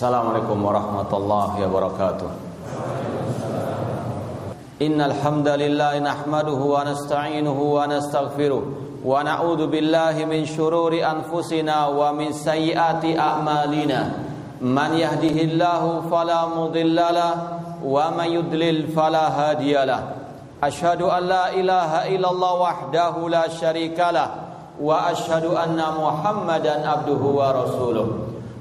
Assalamualaikum warahmatullahi wabarakatuh. Innal hamdalillah nahmaduhu wa nasta'inuhu wa nastaghfiruh wa na'udzu billahi min shururi anfusina wa min sayyiati a'malina. Man yahdihillahu fala mudhillalah wa man yudlil fala hadiyalah. Ashhadu an la ilaha illallah wahdahu la syarikalah wa ashhadu anna Muhammadan abduhu wa rasuluh.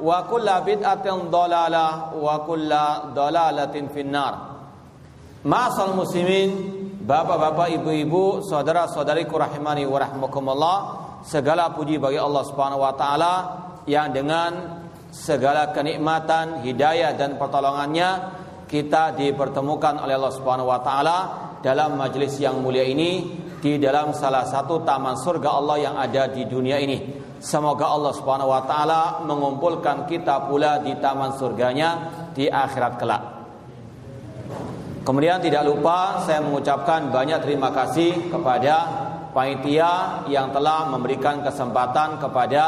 wa kulla bid'atin dhalalah wa kulla dhalalatin finnar. Ma'asal muslimin, bapak-bapak, ibu-ibu, saudara-saudariku rahimani wa rahmakumullah, segala puji bagi Allah Subhanahu wa taala yang dengan segala kenikmatan, hidayah dan pertolongannya kita dipertemukan oleh Allah Subhanahu wa taala dalam majelis yang mulia ini di dalam salah satu taman surga Allah yang ada di dunia ini. Semoga Allah Subhanahu wa taala mengumpulkan kita pula di taman surganya di akhirat kelak. Kemudian tidak lupa saya mengucapkan banyak terima kasih kepada panitia yang telah memberikan kesempatan kepada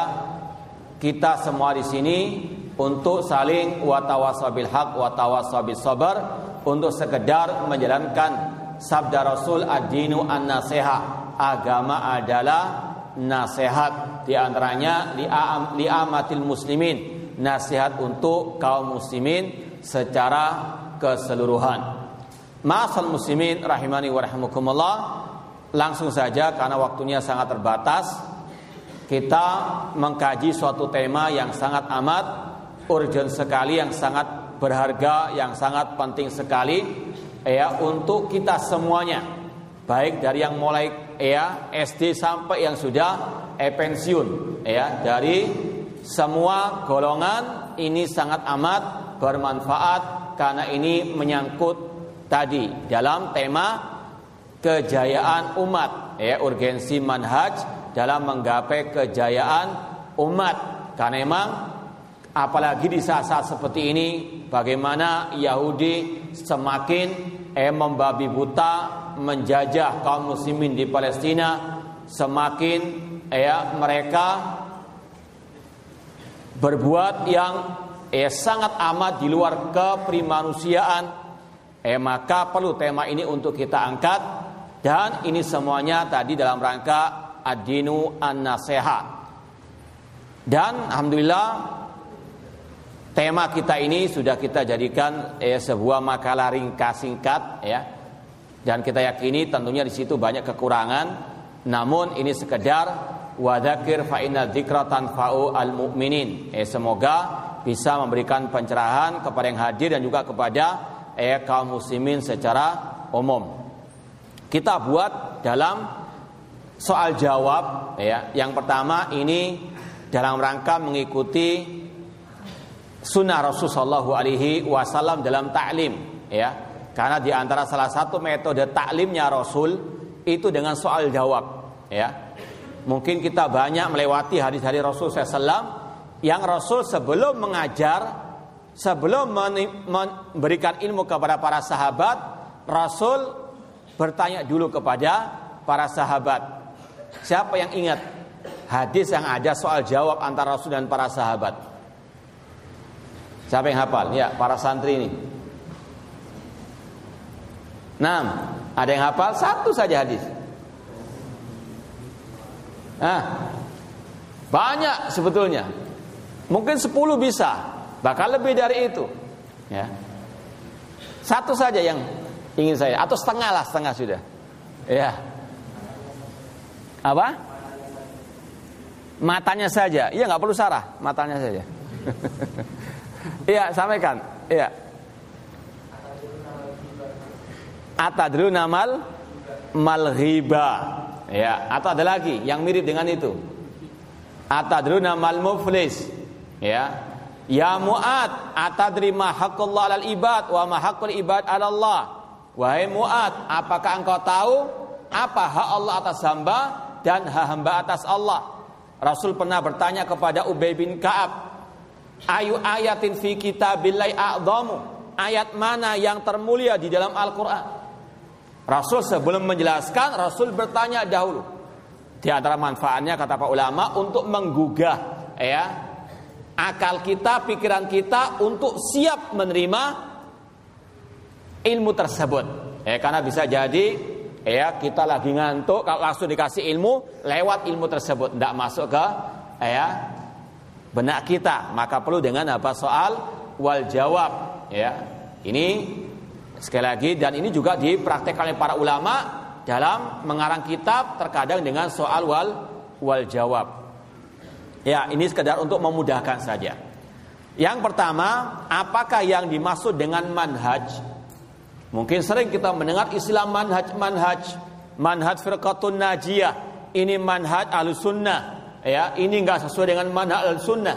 kita semua di sini untuk saling watawasabil haq watawasabil sabar untuk sekedar menjalankan sabda Rasul ad-dinu an-nasiha agama adalah nasihat di antaranya li amatil muslimin. Nasihat untuk kaum muslimin secara keseluruhan. Ma'asal muslimin rahimani wa langsung saja karena waktunya sangat terbatas kita mengkaji suatu tema yang sangat amat urgent sekali yang sangat berharga yang sangat penting sekali. Ya untuk kita semuanya baik dari yang mulai ya SD sampai yang sudah eh, pensiun ya. Dari semua golongan ini sangat amat bermanfaat karena ini menyangkut tadi dalam tema kejayaan umat ya urgensi manhaj dalam menggapai kejayaan umat. Karena memang apalagi di saat-saat seperti ini bagaimana Yahudi semakin eh membabi buta menjajah kaum muslimin di Palestina semakin ya mereka berbuat yang eh, sangat amat di luar keprimanusiaan eh maka perlu tema ini untuk kita angkat. Dan ini semuanya tadi dalam rangka adinu an-naseha dan alhamdulillah tema kita ini sudah kita jadikan eh, sebuah makalah ringkas singkat ya dan kita yakini tentunya di situ banyak kekurangan. Namun ini sekedar wadzakir fa inna tanfa'u al mu'minin eh, semoga bisa memberikan pencerahan kepada yang hadir dan juga kepada eh, kaum muslimin secara umum. Kita buat dalam soal jawab ya. Yang pertama ini dalam rangka mengikuti sunnah Rasulullah Alaihi Wasallam dalam taklim ya karena di antara salah satu metode taklimnya Rasul itu dengan soal jawab, ya. Mungkin kita banyak melewati hadis-hadis Rasul SAW yang Rasul sebelum mengajar, sebelum memberikan ilmu kepada para sahabat, Rasul bertanya dulu kepada para sahabat. Siapa yang ingat hadis yang ada soal jawab antara Rasul dan para sahabat? Siapa yang hafal? Ya, para santri ini. Nah, ada yang hafal satu saja hadis. Nah, banyak sebetulnya. Mungkin sepuluh bisa, bahkan lebih dari itu. Ya. Satu saja yang ingin saya atau setengah lah, setengah sudah. Ya. Apa? Matanya saja. Iya nggak perlu sarah, matanya saja. Iya, sampaikan. Iya. Atadru namal malghiba. Ya, atau ada lagi yang mirip dengan itu. Atadru namal muflis. Ya. Ya Mu'ad, atadri ma haqqullah alal ibad wa ma haqqul ibad Allah. Wahai Mu'ad, apakah engkau tahu apa hak Allah atas hamba dan hak hamba atas Allah? Rasul pernah bertanya kepada Ubay bin Ka'ab, Ayu ayatin fi kitabillahi a'zamu? Ayat mana yang termulia di dalam Al-Qur'an? Rasul sebelum menjelaskan, Rasul bertanya dahulu. Di antara manfaatnya kata para ulama untuk menggugah ya akal kita, pikiran kita untuk siap menerima ilmu tersebut. Ya, karena bisa jadi ya kita lagi ngantuk kalau langsung dikasih ilmu lewat ilmu tersebut tidak masuk ke ya benak kita maka perlu dengan apa soal wal jawab ya ini sekali lagi dan ini juga dipraktekkan oleh para ulama dalam mengarang kitab terkadang dengan soal wal wal jawab. Ya ini sekedar untuk memudahkan saja. Yang pertama apakah yang dimaksud dengan manhaj? Mungkin sering kita mendengar istilah manhaj manhaj. Manhaj firqatun najiyah. Ini manhaj alusunnah ya ini enggak sesuai dengan mana al sunnah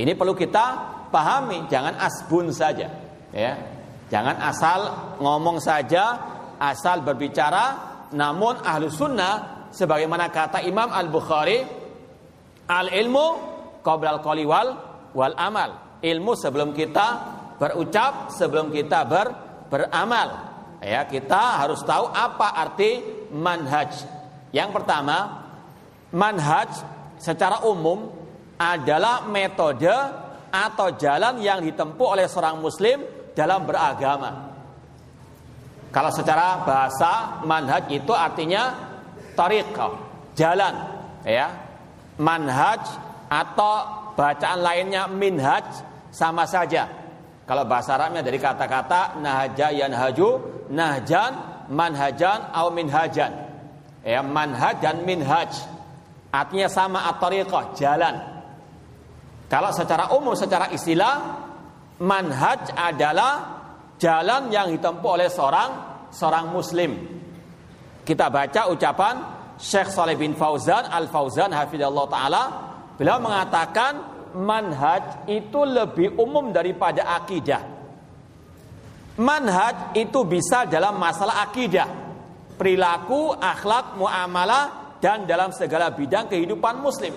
ini perlu kita pahami jangan asbun saja. Ya jangan asal ngomong saja asal berbicara namun ahlu sunnah sebagaimana kata Imam Al Bukhari al ilmu qabla al wal wal amal. Ilmu sebelum kita berucap sebelum kita ber beramal. Ya kita harus tahu apa arti manhaj. Yang pertama manhaj secara umum adalah metode atau jalan yang ditempuh oleh seorang muslim dalam beragama. Kalau secara bahasa manhaj itu artinya tariqah, jalan, ya. Manhaj atau bacaan lainnya minhaj sama saja. Kalau bahasa Arabnya dari kata-kata nahaja yanhaju, nahjan, manhajan atau minhajan. Ya, manhaj dan minhaj. Artinya sama at-tariqah, jalan. Kalau secara umum, secara istilah, manhaj adalah jalan yang ditempuh oleh seorang seorang muslim. Kita baca ucapan Syekh Saleh bin Fauzan Al-Fauzan hafizallahu taala, beliau mengatakan manhaj itu lebih umum daripada akidah. Manhaj itu bisa dalam masalah akidah, perilaku, akhlak, muamalah dan dalam segala bidang kehidupan muslim.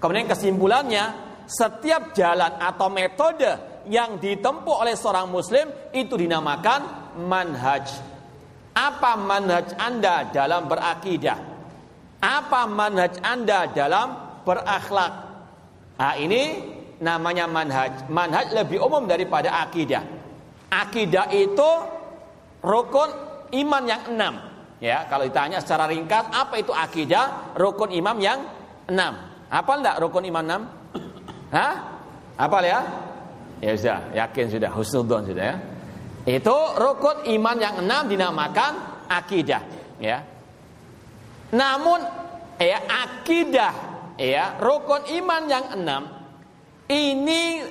Kemudian kesimpulannya, setiap jalan atau metode yang ditempuh oleh seorang muslim itu dinamakan manhaj. Apa manhaj Anda dalam berakidah? Apa manhaj Anda dalam berakhlak? Nah, ini namanya manhaj. Manhaj lebih umum daripada akidah. Akidah itu rukun iman yang enam. Ya, kalau ditanya secara ringkas apa itu akidah rukun imam yang enam? Apa enggak rukun imam enam? Hah? Apa ya? Ya sudah, yakin sudah, husnudon sudah ya. Itu rukun iman yang enam dinamakan akidah, ya. Namun ya akidah ya rukun iman yang enam ini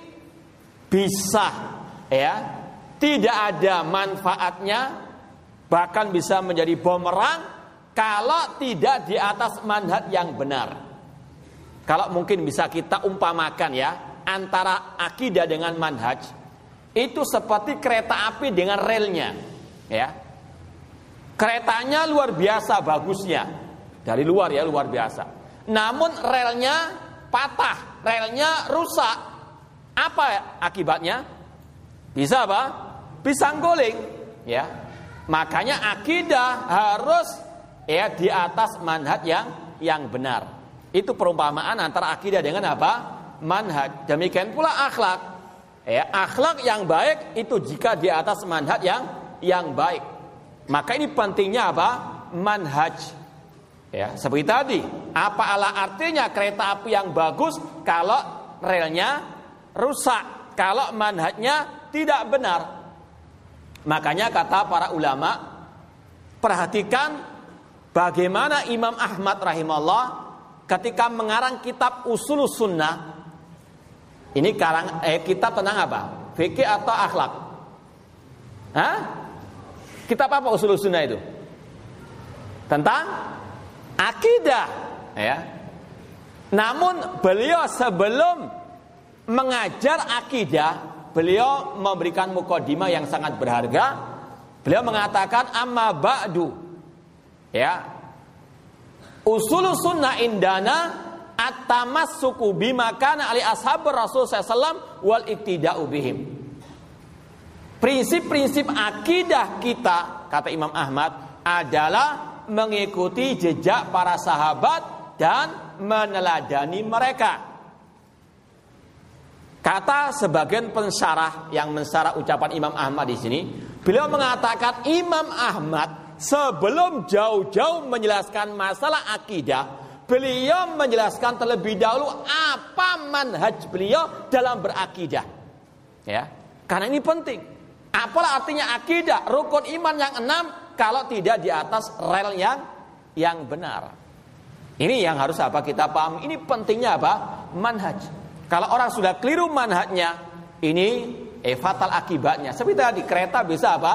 bisa ya tidak ada manfaatnya bahkan bisa menjadi bumerang kalau tidak di atas manhaj yang benar. Kalau mungkin bisa kita umpamakan ya antara akidah dengan manhaj itu seperti kereta api dengan relnya, ya. Keretanya luar biasa bagusnya dari luar ya luar biasa. Namun relnya patah, relnya rusak. Apa akibatnya? Bisa apa? Bisa guling, ya. Makanya akidah harus ya di atas manhaj yang yang benar. Itu perumpamaan antara akidah dengan apa? Manhaj. Demikian pula akhlak. Ya, akhlak yang baik itu jika di atas manhaj yang yang baik. Maka ini pentingnya apa? Manhaj. Ya, seperti tadi, apa ala artinya kereta api yang bagus kalau relnya rusak, kalau manhajnya tidak benar. Makanya kata para ulama, perhatikan bagaimana Imam Ahmad rahimahullah ketika mengarang kitab Usul Sunnah. Ini karang eh, kitab tentang apa? Fikih atau akhlak? Hah? Kitab apa Usul Sunnah itu? Tentang akidah, ya. Namun beliau sebelum mengajar akidah beliau memberikan mukodimah yang sangat berharga. Beliau mengatakan amma ba'du. Ya. Usul sunnah indana at-tamassuku bima kana ali ashab Rasul sallallahu wal iktida'u bihim. Prinsip-prinsip akidah kita kata Imam Ahmad adalah mengikuti jejak para sahabat dan meneladani mereka. Kata sebagian pensarah yang mensarah ucapan Imam Ahmad di sini, beliau mengatakan Imam Ahmad sebelum jauh-jauh menjelaskan masalah akidah, beliau menjelaskan terlebih dahulu apa manhaj beliau dalam berakidah. Ya, karena ini penting. Apalah artinya akidah, rukun iman yang enam kalau tidak di atas rel yang yang benar. Ini yang harus apa kita paham. Ini pentingnya apa? Manhaj. Kalau orang sudah keliru manhatnya, ini eh, fatal akibatnya. Seperti tadi kereta bisa apa?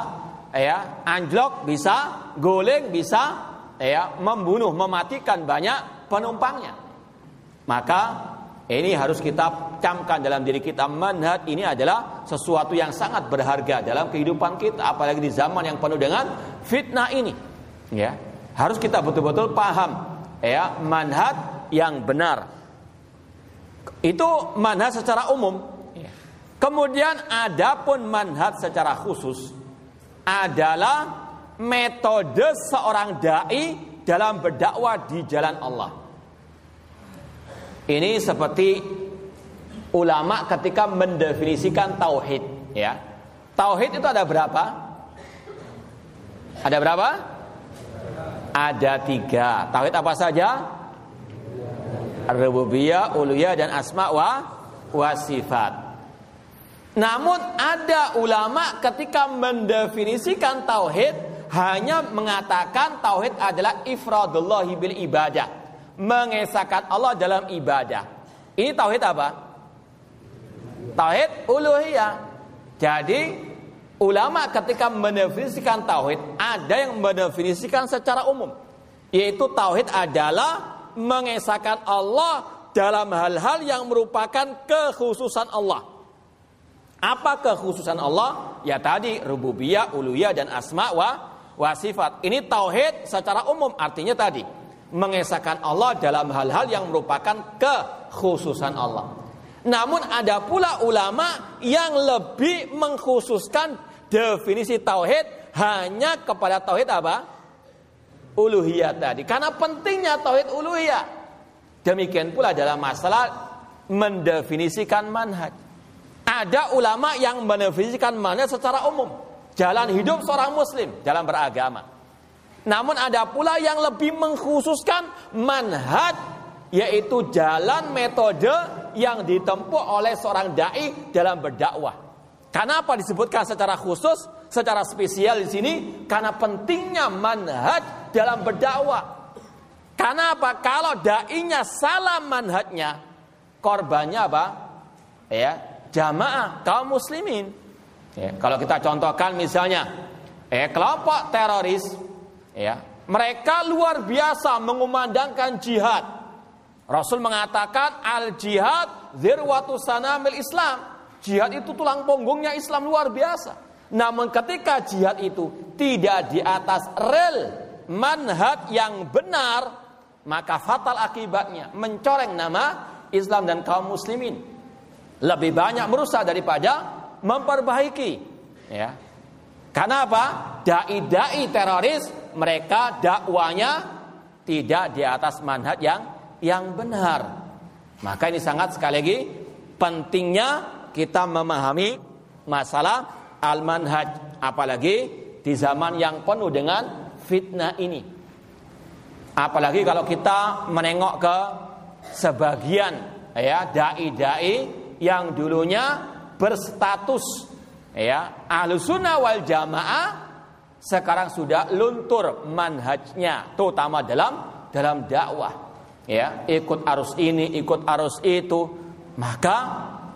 Ya, anjlok bisa, goleng bisa, ya, membunuh, mematikan banyak penumpangnya. Maka ini harus kita camkan dalam diri kita manhat ini adalah sesuatu yang sangat berharga dalam kehidupan kita apalagi di zaman yang penuh dengan fitnah ini ya harus kita betul-betul paham ya manhat yang benar itu manhaj secara umum. Iya. Kemudian ada pun manhaj secara khusus adalah metode seorang dai dalam berdakwah di jalan Allah. Ini seperti ulama ketika mendefinisikan tauhid, ya. Tauhid itu ada berapa? Ada berapa? Ada tiga. Tauhid apa saja? rububiyah, uluhiyah dan asma wa wa sifat. Namun ada ulama ketika mendefinisikan tauhid hanya mengatakan tauhid adalah ifradullah bil ibadah, mengesahkan Allah dalam ibadah. Ini tauhid apa? Tauhid uluhiyah. Jadi ulama ketika mendefinisikan tauhid ada yang mendefinisikan secara umum yaitu tauhid adalah mengesahkan Allah dalam hal-hal yang merupakan kekhususan Allah. Apa kekhususan Allah? Ya tadi rububiyah, uluhiyah dan asma wa wa sifat. Ini tauhid secara umum artinya tadi mengesahkan Allah dalam hal-hal yang merupakan kekhususan Allah. Namun ada pula ulama yang lebih mengkhususkan definisi tauhid hanya kepada tauhid apa? uluhiyah tadi. Karena pentingnya tauhid uluhiyah. Demikian pula dalam masalah mendefinisikan manhaj. Ada ulama yang mendefinisikan manhaj secara umum. Jalan hidup seorang muslim dalam beragama. Namun ada pula yang lebih mengkhususkan manhaj yaitu jalan metode yang ditempuh oleh seorang dai dalam berdakwah. Kenapa disebutkan secara khusus? secara spesial di sini karena pentingnya manhaj dalam berdakwah. Karena apa? Kalau dai-nya salah manhajnya, korbannya apa? Ya, jamaah kaum muslimin. Ya, kalau kita contohkan misalnya, eh kelompok teroris, ya, mereka luar biasa mengumandangkan jihad. Rasul mengatakan al jihad zirwatu sanamil Islam. Jihad itu tulang punggungnya Islam luar biasa. Namun ketika jihad itu tidak di atas rel manhaj yang benar, maka fatal akibatnya mencoreng nama Islam dan kaum muslimin. Lebih banyak merusak daripada memperbaiki. Ya. Karena apa? Dai-dai teroris mereka dakwanya tidak di atas manhaj yang yang benar. Maka ini sangat sekali lagi pentingnya kita memahami masalah al-manhaj apalagi di zaman yang penuh dengan fitnah ini. Apalagi kalau kita menengok ke sebagian ya dai-dai yang dulunya berstatus ya ahlu sunnah wal jamaah sekarang sudah luntur manhajnya terutama dalam dalam dakwah ya ikut arus ini ikut arus itu. Maka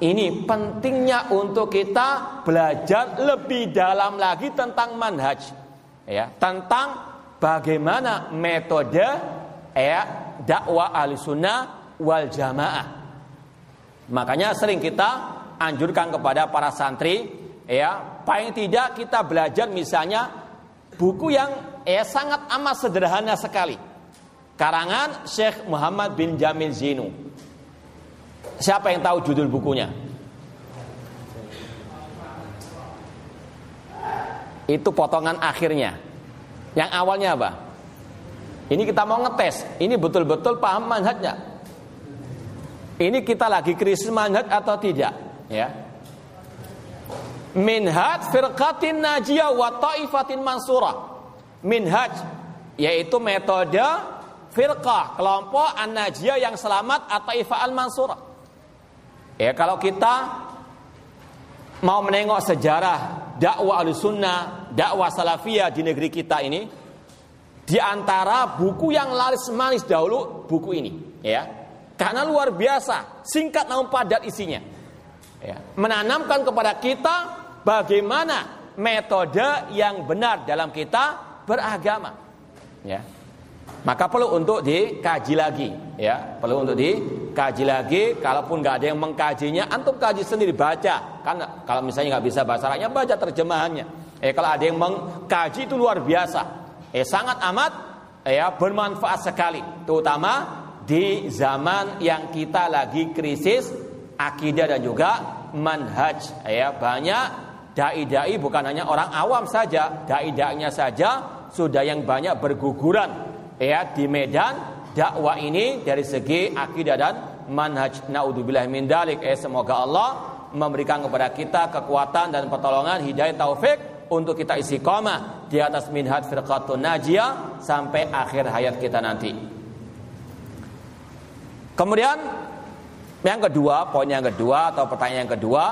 ini pentingnya untuk kita belajar lebih dalam lagi tentang manhaj ya tentang bagaimana metode ya dakwah ahli sunnah wal jamaah. Makanya sering kita anjurkan kepada para santri ya. Paling tidak kita belajar misalnya buku yang ya sangat amat sederhana sekali. Karangan Syekh Muhammad bin Jamil Zinu. Siapa yang tahu judul bukunya? Itu potongan akhirnya. Yang awalnya apa? Ini kita mau ngetes. Ini betul-betul paham manhajnya. Ini kita lagi krisis manhaj atau tidak ya minhaj firqatin najiyah wa taifatin mansurah. Minhaj yaitu metode firqah, kelompok an-najiyah yang selamat atau ifa al-mansurah. Ya kalau kita mau menengok sejarah dakwah al-sunnah, dakwah salafiyah di negeri kita ini, di antara buku yang laris manis dahulu buku ini, ya. Karena luar biasa, singkat namun padat isinya. Ya. Menanamkan kepada kita bagaimana metode yang benar dalam kita beragama. Ya. Maka perlu untuk dikaji lagi, ya. Perlu untuk dikaji lagi. Kalaupun nggak ada yang mengkajinya, antum kaji sendiri baca. Kan kalau misalnya nggak bisa bahasa Arabnya, baca terjemahannya. Eh kalau ada yang mengkaji itu luar biasa. Eh sangat amat ya bermanfaat sekali, terutama di zaman yang kita lagi krisis akidah dan juga manhaj ya banyak Dai-dai bukan hanya orang awam saja, dai-dainya saja sudah yang banyak berguguran ya di medan dakwah ini dari segi akidah dan manhaj naudzubillah min dalik. Eh semoga Allah memberikan kepada kita kekuatan dan pertolongan hidayah taufik untuk kita isi koma di atas minhaj firqatun najiyah sampai akhir hayat kita nanti. Kemudian yang kedua, poin yang kedua atau pertanyaan yang kedua,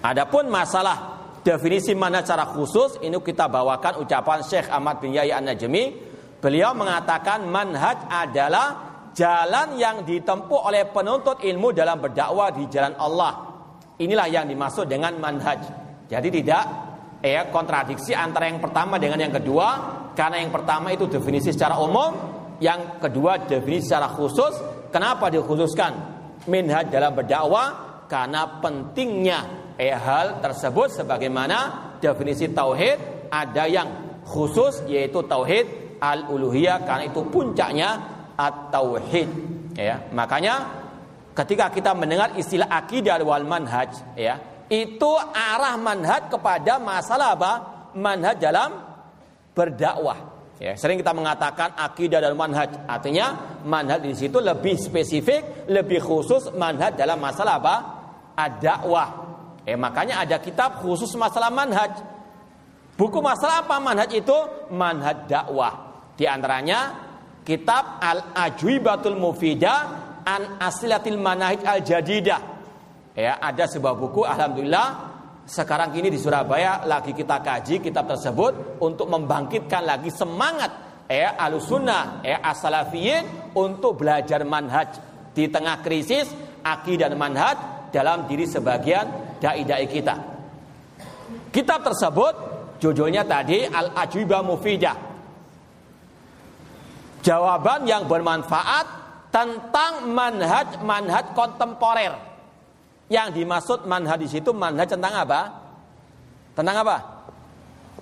Adapun masalah definisi mana cara khusus ini kita bawakan ucapan Syekh Ahmad bin Yahya An-Najmi. Beliau mengatakan manhaj adalah jalan yang ditempuh oleh penuntut ilmu dalam berdakwah di jalan Allah. Inilah yang dimaksud dengan manhaj. Jadi tidak ya kontradiksi antara yang pertama dengan yang kedua karena yang pertama itu definisi secara umum, yang kedua definisi secara khusus. Kenapa dikhususkan manhaj dalam berdakwah? Karena pentingnya eh, hal tersebut sebagaimana definisi tauhid ada yang khusus yaitu tauhid al-uluhiyah. Karena itu puncaknya at-tauhid ya. Makanya ketika kita mendengar istilah akidah wal manhaj ya itu arah manhaj kepada masalah apa? Manhaj dalam berdakwah ya sering kita mengatakan akidah dan manhaj artinya manhaj di situ lebih spesifik lebih khusus manhaj dalam masalah apa ad-dakwah Eh makanya ada kitab khusus masalah manhaj. Buku masalah apa manhaj itu? Manhaj dakwah. Di antaranya kitab Al-Ajwibatul Mufidah an Asilatil Manahij Al-Jadidah. Ya, ada sebuah buku alhamdulillah sekarang ini di Surabaya lagi kita kaji kitab tersebut untuk membangkitkan lagi semangat ya alusunnah ya asalafiyin untuk belajar manhaj di tengah krisis akidah dan manhaj dalam diri sebagian dai-dai kita. Kitab tersebut judulnya tadi Al-Ajwibah Mufidah. Jawaban yang bermanfaat tentang manhaj-manhaj kontemporer. Yang dimaksud manhaj di situ manhaj tentang apa? Tentang apa?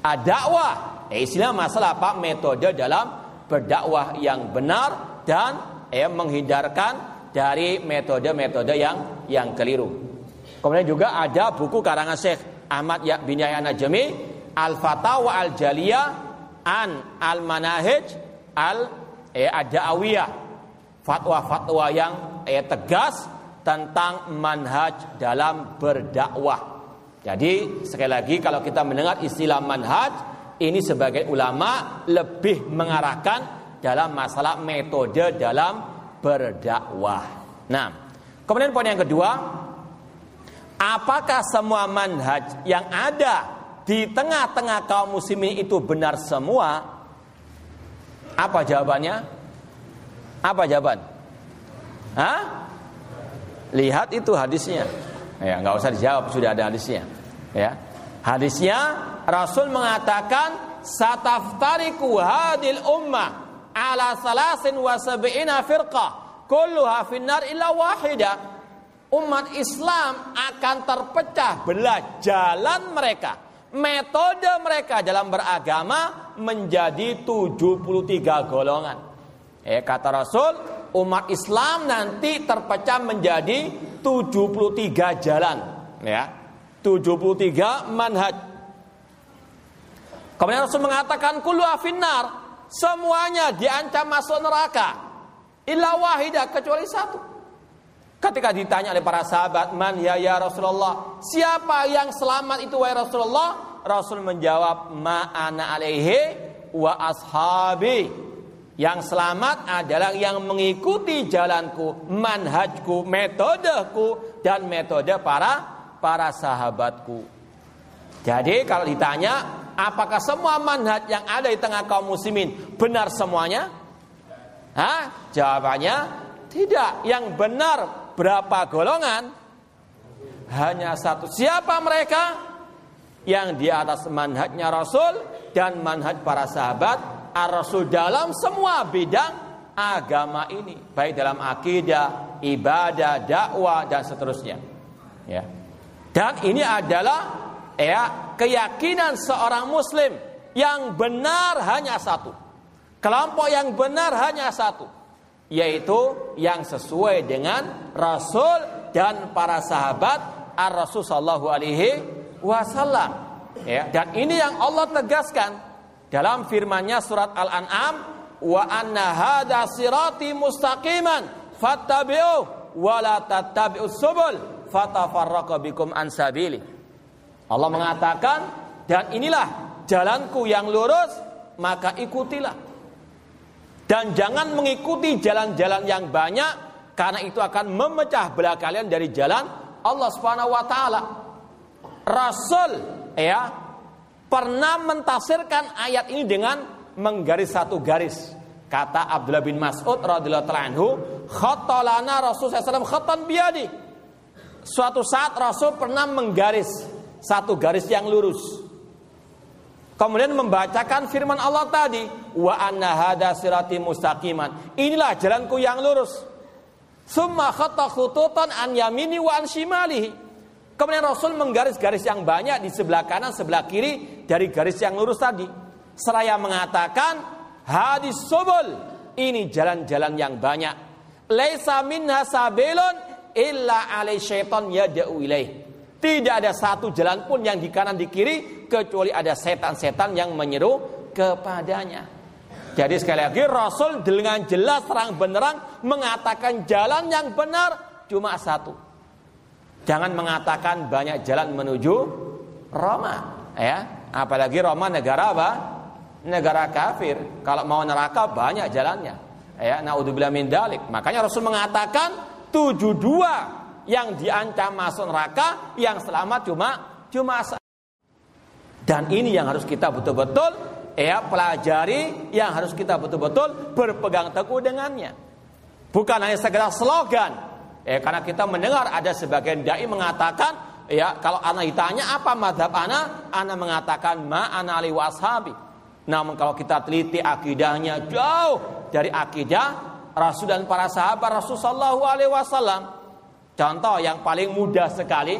Adakwah. Eh, istilah masalah apa? Metode dalam berdakwah yang benar dan eh, menghindarkan dari metode-metode yang yang keliru. Kemudian juga ada buku karangan Syekh Ahmad ya bin Yahya Najmi Al-Fatawa Al-Jaliyah an Al-Manahij al eh. Fatwa-fatwa yang eh, tegas tentang manhaj dalam berdakwah. Jadi sekali lagi kalau kita mendengar istilah manhaj ini sebagai ulama lebih mengarahkan dalam masalah metode dalam berdakwah. Nah, kemudian poin yang kedua Apakah semua manhaj yang ada di tengah-tengah kaum muslimin itu benar semua? Apa jawabannya? Apa jawaban? Hah? Lihat itu hadisnya. Ya, nggak usah dijawab, sudah ada hadisnya. Ya. Hadisnya Rasul mengatakan sataftariku hadil ummah ala salasin wa sab'ina firqah kulluha finnar illa wahidah umat Islam akan terpecah belah jalan mereka metode mereka dalam beragama menjadi 73 golongan eh kata Rasul umat Islam nanti terpecah menjadi 73 jalan ya 73 manhaj kemudian Rasul mengatakan kullu afinnar semuanya diancam masuk neraka illa wahidah kecuali satu Ketika ditanya oleh para sahabat, "Man ya ya Rasulullah? Siapa yang selamat itu wahai Rasulullah?" Rasul menjawab, "Ma ana alaihi wa ashabi." Yang selamat adalah yang mengikuti jalanku, manhajku, metodeku dan metode para para sahabatku. Jadi kalau ditanya, apakah semua manhaj yang ada di tengah kaum muslimin benar semuanya? Hah? Jawabannya tidak. Yang benar berapa golongan? Hanya satu. Siapa mereka? Yang di atas manhajnya Rasul dan manhaj para sahabat Ar-Rasul dalam semua bidang agama ini, baik dalam akidah, ibadah, dakwah dan seterusnya. Ya. Dan ini adalah ya keyakinan seorang muslim yang benar hanya satu. Kelompok yang benar hanya satu yaitu yang sesuai dengan Rasul dan para sahabat Ar-Rasul sallallahu alaihi wasallam. Ya, dan ini yang Allah tegaskan dalam firman-Nya surat Al-An'am wa anna hadza sirati mustaqiman fattabi'u wa la tattabi'us subul fatafarraqa bikum an sabili. Allah mengatakan dan inilah jalanku yang lurus maka ikutilah dan jangan mengikuti jalan-jalan yang banyak karena itu akan memecah belah kalian dari jalan Allah Subhanahu wa taala. Rasul ya pernah mentafsirkan ayat ini dengan menggaris satu garis. Kata Abdullah bin Mas'ud radhiyallahu anhu, "Khattalana Rasul SAW khattan biadi." Suatu saat Rasul pernah menggaris satu garis yang lurus. Kemudian membacakan firman Allah tadi, wa anna hada sirati mustaqiman. Inilah jalanku yang lurus. Summa khatta khututan an yamini wa an shimalihi. Kemudian Rasul menggaris-garis yang banyak di sebelah kanan, sebelah kiri dari garis yang lurus tadi. Seraya mengatakan hadis subul ini jalan-jalan yang banyak. Laisa minha sabilun illa alai syaitan yad'u ilaih. Tidak ada satu jalan pun yang di kanan di kiri kecuali ada setan-setan yang menyeru kepadanya. Jadi sekali lagi Rasul dengan jelas terang benerang mengatakan jalan yang benar cuma satu. Jangan mengatakan banyak jalan menuju Roma, ya. Apalagi Roma negara apa? Negara kafir. Kalau mau neraka banyak jalannya. Ya, naudzubillah min dalik. Makanya Rasul mengatakan tujuh dua yang diancam masuk neraka, yang selamat cuma cuma dan ini yang harus kita betul-betul ya pelajari, yang harus kita betul-betul berpegang teguh dengannya. Bukan hanya sekedar slogan. Ya, karena kita mendengar ada sebagian dai mengatakan ya kalau anak ditanya apa madhab anak, anak mengatakan ma ana ali washabi. Namun kalau kita teliti akidahnya jauh dari akidah Rasul dan para sahabat Rasulullah Alaihi Wasallam Contoh yang paling mudah sekali,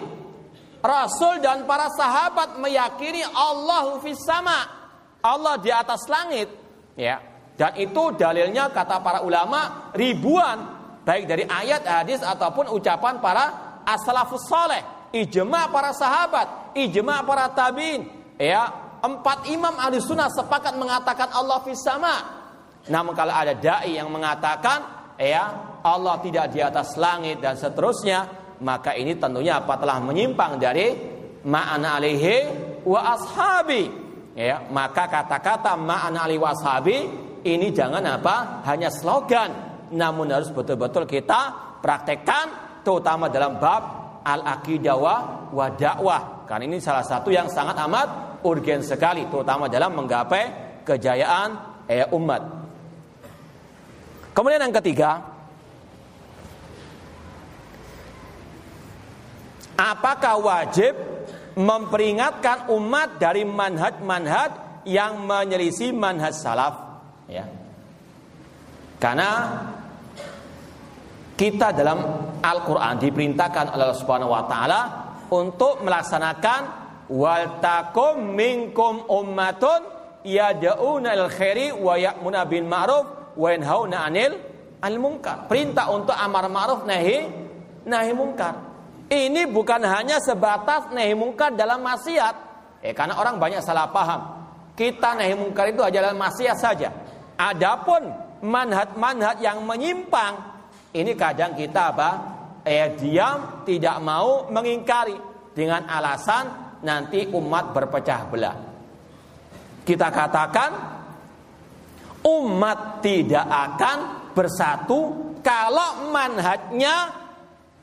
Rasul dan para sahabat meyakini Allah fis sama. Allah di atas langit, ya. Dan itu dalilnya kata para ulama ribuan baik dari ayat, hadis ataupun ucapan para as-salafus saleh, ijma para sahabat, ijma para tabiin, ya. Empat imam ahli sunnah sepakat mengatakan Allah fis sama. Namun kalau ada dai yang mengatakan ya Allah tidak di atas langit dan seterusnya maka ini tentunya apa telah menyimpang dari ma'ana alihi wa ashabi ya maka kata-kata ma'ana alihi wa ashabi ini jangan apa hanya slogan namun harus betul-betul kita praktekkan terutama dalam bab al-aqidah wa dakwah. Karena ini salah satu yang sangat amat urgen sekali terutama dalam menggapai kejayaan eh, umat. Kemudian yang ketiga, apakah wajib memperingatkan umat dari manhaj-manhaj yang menyelisih manhaj salaf? Ya. Karena kita dalam Al-Quran diperintahkan oleh Allah Subhanahu wa taala untuk melaksanakan wal takum minkum ummatun yad'una al khairi wa ya'muna bil ma'ruf wa yanhauna 'anil al munkar. Perintah untuk amar ma'ruf nahi nahi munkar. Ini bukan hanya sebatas nahi munkar dalam maksiat. Eh karena orang banyak salah paham. Kita nahi munkar itu adalah maksiat saja. Adapun manhat-manhat yang menyimpang ini kadang kita apa? Eh diam, tidak mau mengingkari dengan alasan nanti umat berpecah belah. Kita katakan umat tidak akan bersatu kalau manhajnya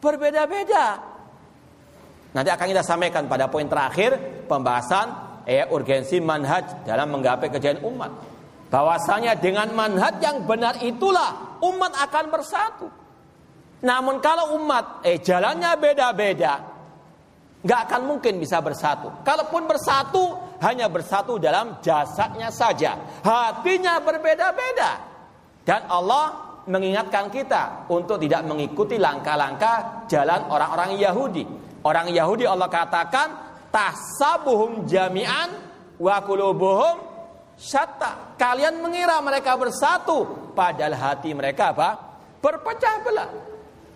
berbeda-beda. Nanti akan kita sampaikan pada poin terakhir pembahasan eh, urgensi manhaj dalam menggapai kejayaan umat. Bahwasanya dengan manhaj yang benar itulah umat akan bersatu. Namun kalau umat eh jalannya beda-beda, nggak akan mungkin bisa bersatu. Kalaupun bersatu, hanya bersatu dalam jasadnya saja. Hatinya berbeda-beda. Dan Allah mengingatkan kita untuk tidak mengikuti langkah-langkah jalan orang-orang Yahudi. Orang Yahudi Allah katakan tasabuhum jami'an wa kulubuhum syatta. Kalian mengira mereka bersatu, padahal hati mereka apa? Berpecah belah.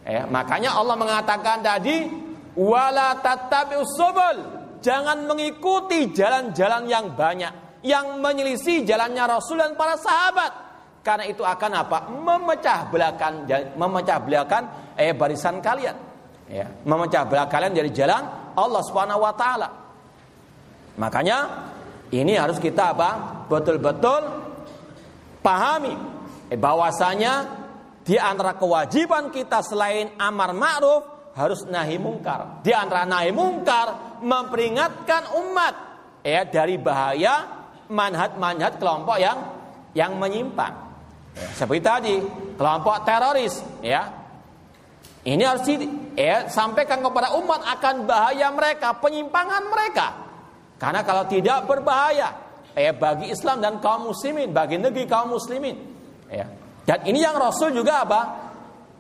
Ya, makanya Allah mengatakan tadi wala tattabi'us subul. Jangan mengikuti jalan-jalan yang banyak yang menyelisih jalannya Rasul dan para sahabat. Karena itu akan apa? Memecah belahkan memecah belahkan eh barisan kalian. Ya, memecah belah kalian dari jalan Allah taala. Makanya ini harus kita apa? Betul-betul pahami eh, bahwasanya di antara kewajiban kita selain amar ma'ruf harus nahi mungkar. Di antara nahi mungkar memperingatkan umat ya dari bahaya manhat-manhat kelompok yang yang menyimpang. Seperti tadi kelompok teroris ya. Ini harus ya, sampaikan kepada umat akan bahaya mereka, penyimpangan mereka. Karena kalau tidak berbahaya ya bagi Islam dan kaum muslimin, bagi negeri kaum muslimin. Ya. Dan ini yang Rasul juga apa?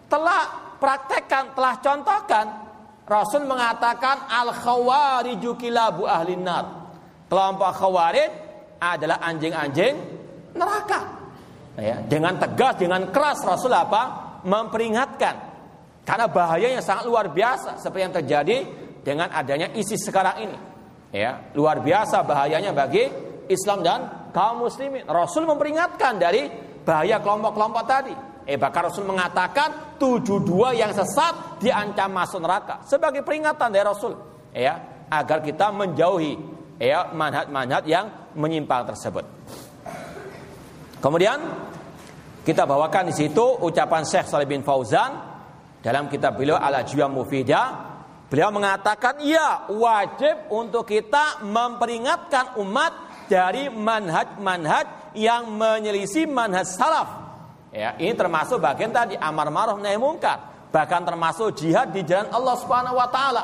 Telah praktekkan, telah contohkan. Rasul mengatakan al khawariju kilabu ahli nar. Kelompok khawarij adalah anjing-anjing neraka. Ya, dengan tegas, dengan keras Rasul apa? Memperingatkan. Karena bahayanya sangat luar biasa seperti yang terjadi dengan adanya isi sekarang ini. Ya, luar biasa bahayanya bagi Islam dan kaum muslimin. Rasul memperingatkan dari bahaya kelompok-kelompok tadi. Eh bahkan Rasul mengatakan tujuh dua yang sesat diancam masuk neraka sebagai peringatan dari Rasul, ya agar kita menjauhi ya manhat-manhat yang menyimpang tersebut. Kemudian kita bawakan di situ ucapan Syekh Salih bin Fauzan dalam kitab beliau Al Ajwam Mufidah. Beliau mengatakan ya wajib untuk kita memperingatkan umat dari manhaj-manhaj yang menyelisih manhaj salaf. Ya, ini termasuk bagian tadi amar ma'ruf nahi munkar, bahkan termasuk jihad di jalan Allah Subhanahu wa taala.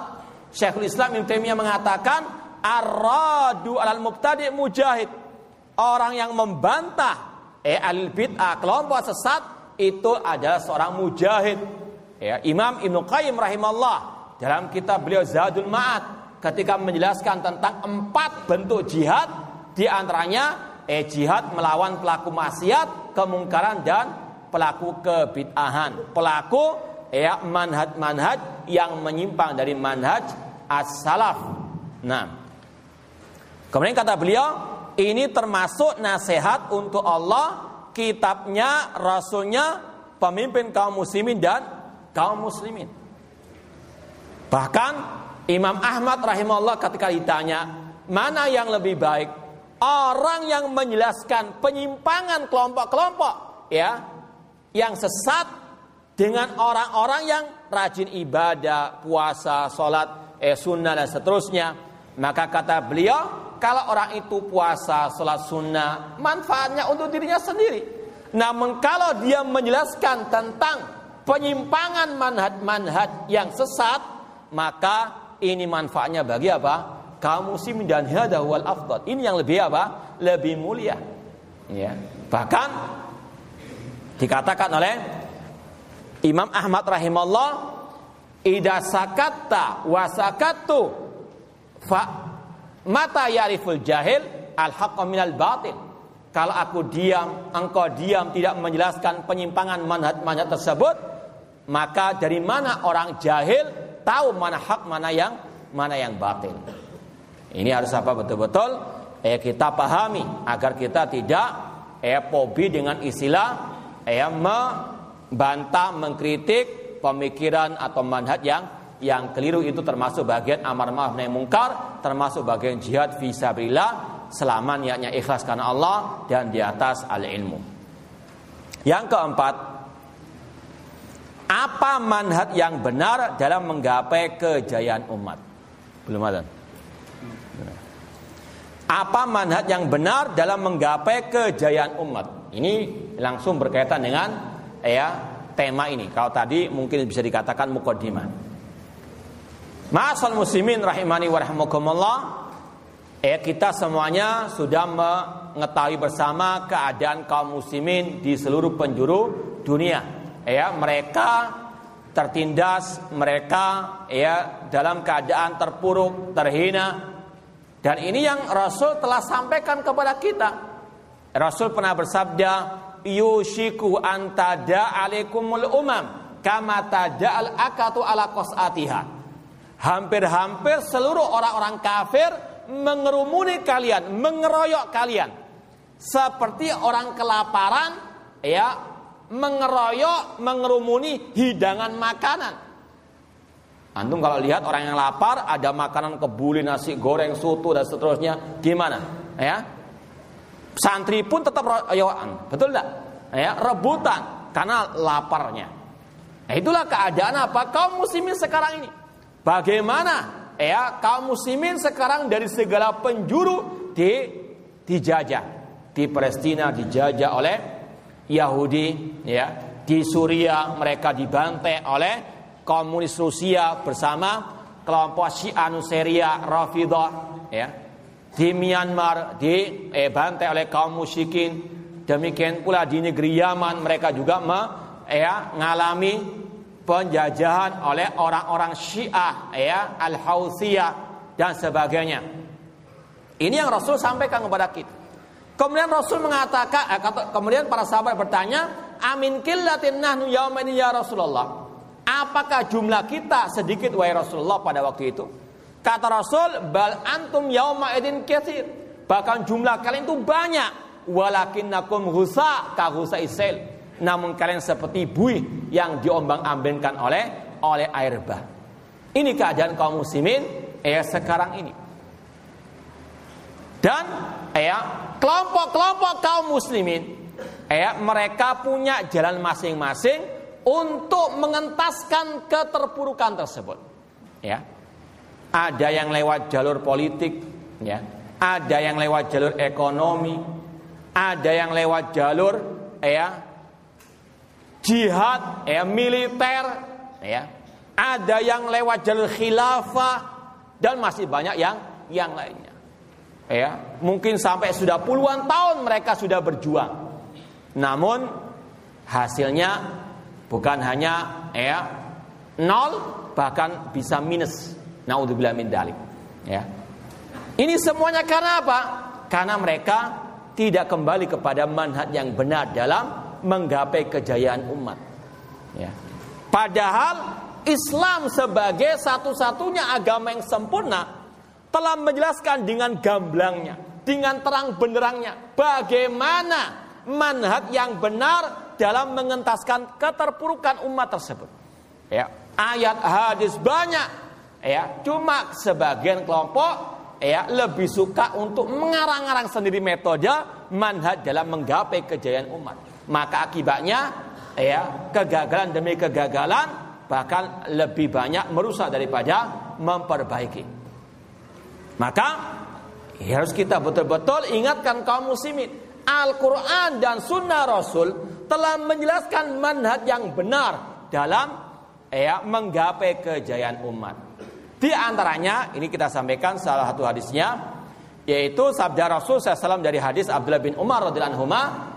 Syekhul Islam Ibnu Taimiyah mengatakan aradu alal mubtadi mujahid. Orang yang membantah eh al bid'ah kelompok sesat itu adalah seorang mujahid. Ya, Imam Ibnu Qayyim rahimahullah dalam kitab beliau Zadul Ma'ad ketika menjelaskan tentang empat bentuk jihad di antaranya eh jihad melawan pelaku maksiat, kemungkaran dan pelaku kebid'ahan. Pelaku ya manhaj-manhaj yang menyimpang dari manhaj as-salaf. Nah, kemudian kata beliau, ini termasuk nasihat untuk Allah, kitabnya, rasulnya, pemimpin kaum muslimin dan kaum muslimin. Bahkan Imam Ahmad rahimahullah ketika ditanya, mana yang lebih baik? Orang yang menjelaskan penyimpangan kelompok-kelompok ya yang sesat dengan orang-orang yang rajin ibadah, puasa, sholat, eh, sunnah dan seterusnya. Maka kata beliau, kalau orang itu puasa, sholat sunnah, manfaatnya untuk dirinya sendiri. Namun kalau dia menjelaskan tentang penyimpangan manhaj-manhaj yang sesat, maka ini manfaatnya bagi apa? Kaum muslimin dan hada wal afdal. Ini yang lebih apa? Lebih mulia. Ya. Bahkan dikatakan oleh Imam Ahmad rahimahullah, "Idza sakatta wa sakattu fa mata yariful jahil al haqqa minal batil." Kalau aku diam, engkau diam tidak menjelaskan penyimpangan manhaj-manhaj tersebut, maka dari mana orang jahil tahu mana hak, mana yang mana yang batil. Ini harus apa betul-betul eh kita pahami agar kita tidak eh dengan istilah eh membantah, mengkritik pemikiran atau manhaj yang yang keliru itu termasuk bagian amar ma'ruf nahi mungkar, termasuk bagian jihad fisabilillah selama niatnya ikhlas karena Allah dan di atas al-ilmu. Yang keempat, apa manhaj yang benar dalam menggapai kejayaan umat? Belum ada. Apa manhaj yang benar dalam menggapai kejayaan umat? Ini langsung berkaitan dengan ya tema ini. Kalau tadi mungkin bisa dikatakan mukaddimah. Ma'asal muslimin rahimani wa rahimakumullah. Ya kita semuanya sudah mengetahui bersama keadaan kaum muslimin di seluruh penjuru dunia. Ya, mereka tertindas, mereka ya dalam keadaan terpuruk, terhina, dan ini yang Rasul telah sampaikan kepada kita. Rasul pernah bersabda, "Yushiku antada alaikumul umam kama tada'al akatu ala qas'atiha." Hampir-hampir seluruh orang-orang kafir mengerumuni kalian, mengeroyok kalian. Seperti orang kelaparan ya mengeroyok, mengerumuni hidangan makanan. Antum kalau lihat orang yang lapar ada makanan kebuli, nasi goreng, soto dan seterusnya, gimana? Ya. Santri pun tetap royoan, betul tidak? Ya, rebutan karena laparnya. Nah, itulah keadaan apa kaum muslimin sekarang ini. Bagaimana ya kaum muslimin sekarang dari segala penjuru di dijajah. Di Palestina dijajah oleh Yahudi, ya. Di Suriah mereka dibantai oleh komunis Rusia bersama kelompok Syiah Nuseria Rafidah ya di Myanmar di eh, bantai oleh kaum musyrikin. Demikian pula di negeri Yaman mereka juga me, ya ngalami penjajahan oleh orang-orang Syiah ya Al-Hautsiyah dan sebagainya. Ini yang Rasul sampaikan kepada kita. Kemudian Rasul mengatakan eh, kemudian para sahabat bertanya amin killatin nahnu yaumaini ya Rasulullah Apakah jumlah kita sedikit wahai Rasulullah pada waktu itu? Kata Rasul, bal antum yauma idin katsir. Bahkan jumlah kalian itu banyak. Walakinnakum husa ka husa isail. Namun kalian seperti buih yang diombang-ambingkan oleh oleh air bah. Ini keadaan kaum muslimin eh sekarang ini. Dan ya kelompok-kelompok kaum muslimin eh mereka punya jalan masing-masing untuk mengentaskan keterpurukan tersebut. Ya. Ada yang lewat jalur politik, ya. Ada yang lewat jalur ekonomi, ada yang lewat jalur ya jihad, ya militer, ya. Ada yang lewat jalur khilafah dan masih banyak yang yang lainnya. Ya, mungkin sampai sudah puluhan tahun mereka sudah berjuang. Namun hasilnya Bukan hanya ya nol bahkan bisa minus. Naudzubillah min dalik. Ya. Ini semuanya karena apa? Karena mereka tidak kembali kepada manhaj yang benar dalam menggapai kejayaan umat. Ya. Padahal Islam sebagai satu-satunya agama yang sempurna telah menjelaskan dengan gamblangnya, dengan terang benderangnya bagaimana manhaj yang benar dalam mengentaskan keterpurukan umat tersebut. Ya, ayat hadis banyak. Ya, cuma sebagian kelompok ya lebih suka untuk mengarang-arang sendiri metode manhaj dalam menggapai kejayaan umat. Maka akibatnya ya kegagalan demi kegagalan bahkan lebih banyak merusak daripada memperbaiki. Maka ya harus kita betul-betul ingatkan kaum muslimin Al-Quran dan Sunnah Rasul telah menjelaskan manhaj yang benar dalam ya menggapai kejayaan umat. Di antaranya ini kita sampaikan salah satu hadisnya yaitu sabda Rasul SAW dari hadis Abdullah bin Umar radhiyallahu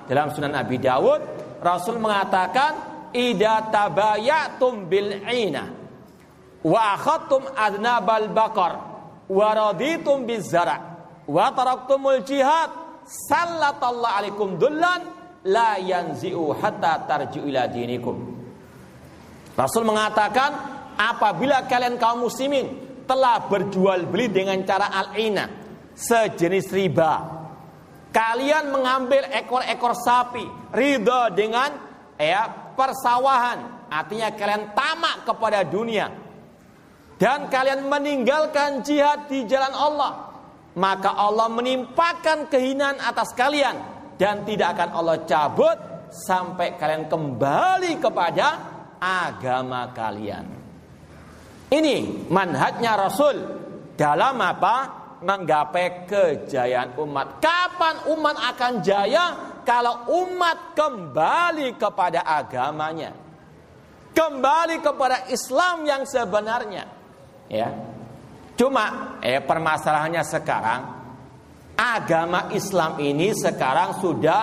dalam Sunan Abi Dawud Rasul mengatakan ida tabayatum bil ina wa akhadtum adnabal baqar wa raditum bizara wa taraktumul jihad sallatallahu alaikum dullan la yanzi'u hatta tarji'u ila dinikum. Rasul mengatakan apabila kalian kaum muslimin telah berjual beli dengan cara al-ina sejenis riba kalian mengambil ekor-ekor sapi ridho dengan ya persawahan. Artinya kalian tamak kepada dunia. Dan kalian meninggalkan jihad di jalan Allah. Maka Allah menimpakan kehinaan atas kalian dan tidak akan Allah cabut sampai kalian kembali kepada agama kalian. Ini manhajnya Rasul dalam apa? Menggapai kejayaan umat. Kapan umat akan jaya? Kalau umat kembali kepada agamanya. Kembali kepada Islam yang sebenarnya. Ya, Cuma eh permasalahannya sekarang agama Islam ini sekarang sudah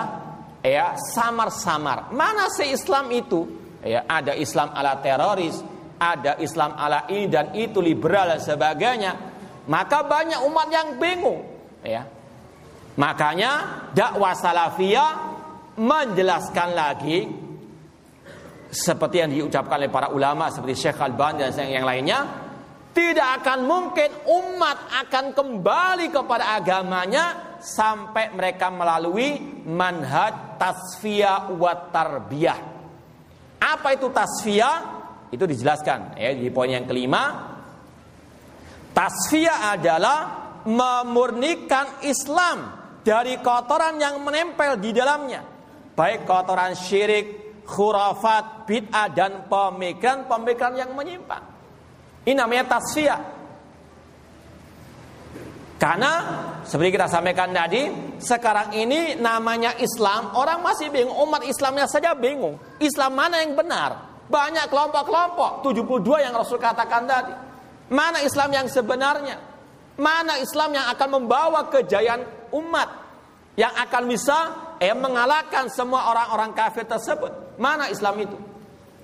ya samar-samar. Mana sih Islam itu? Ya, ada Islam ala teroris, ada Islam ala ini dan itu liberal dan sebagainya. Maka banyak umat yang bingung, ya. Makanya dakwah salafiyah menjelaskan lagi seperti yang diucapkan oleh para ulama seperti Syekh Al-Ban dan yang lainnya tidak akan mungkin umat akan kembali kepada agamanya sampai mereka melalui manhaj tasfiyah wa tarbiyah. Apa itu tasfiyah? Itu dijelaskan ya di poin yang kelima. Tasfiyah adalah memurnikan Islam dari kotoran yang menempel di dalamnya. Baik kotoran syirik, khurafat, bid'ah dan pemikiran-pemikiran yang menyimpang. Ini namanya tasfiyah. Karena seperti kita sampaikan tadi, sekarang ini namanya Islam, orang masih bingung, umat Islamnya saja bingung. Islam mana yang benar? Banyak kelompok-kelompok, 72 yang Rasul katakan tadi. Mana Islam yang sebenarnya? Mana Islam yang akan membawa kejayaan umat? Yang akan bisa eh, mengalahkan semua orang-orang kafir tersebut. Mana Islam itu?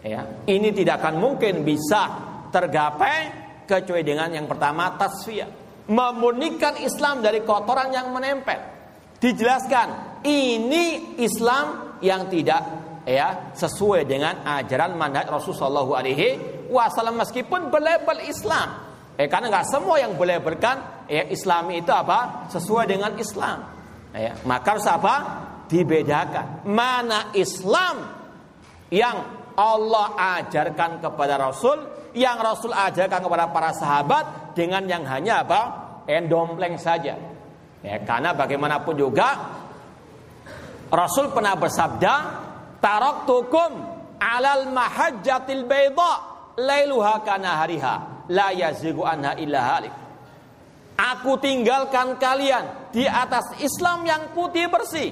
Ya, ini tidak akan mungkin bisa tergapai kecuali dengan yang pertama tasfiyah. Memurnikan Islam dari kotoran yang menempel. Dijelaskan ini Islam yang tidak ya sesuai dengan ajaran manhaj Rasulullah Alaihi Wasallam. Meskipun berlabel Islam eh karena nggak semua yang boleh berkan ya Islami itu apa? Sesuai dengan Islam. Ya maka harus apa? Dibedakan. Mana Islam yang Allah ajarkan kepada Rasul yang Rasul ajarkan kepada para sahabat dengan yang hanya apa? Endompleng saja. Ya, karena bagaimanapun juga Rasul pernah bersabda, "Taraktukum alal mahajjatil bayda lailuha kana hariha la yazigu anha illa halik." Aku tinggalkan kalian di atas Islam yang putih bersih.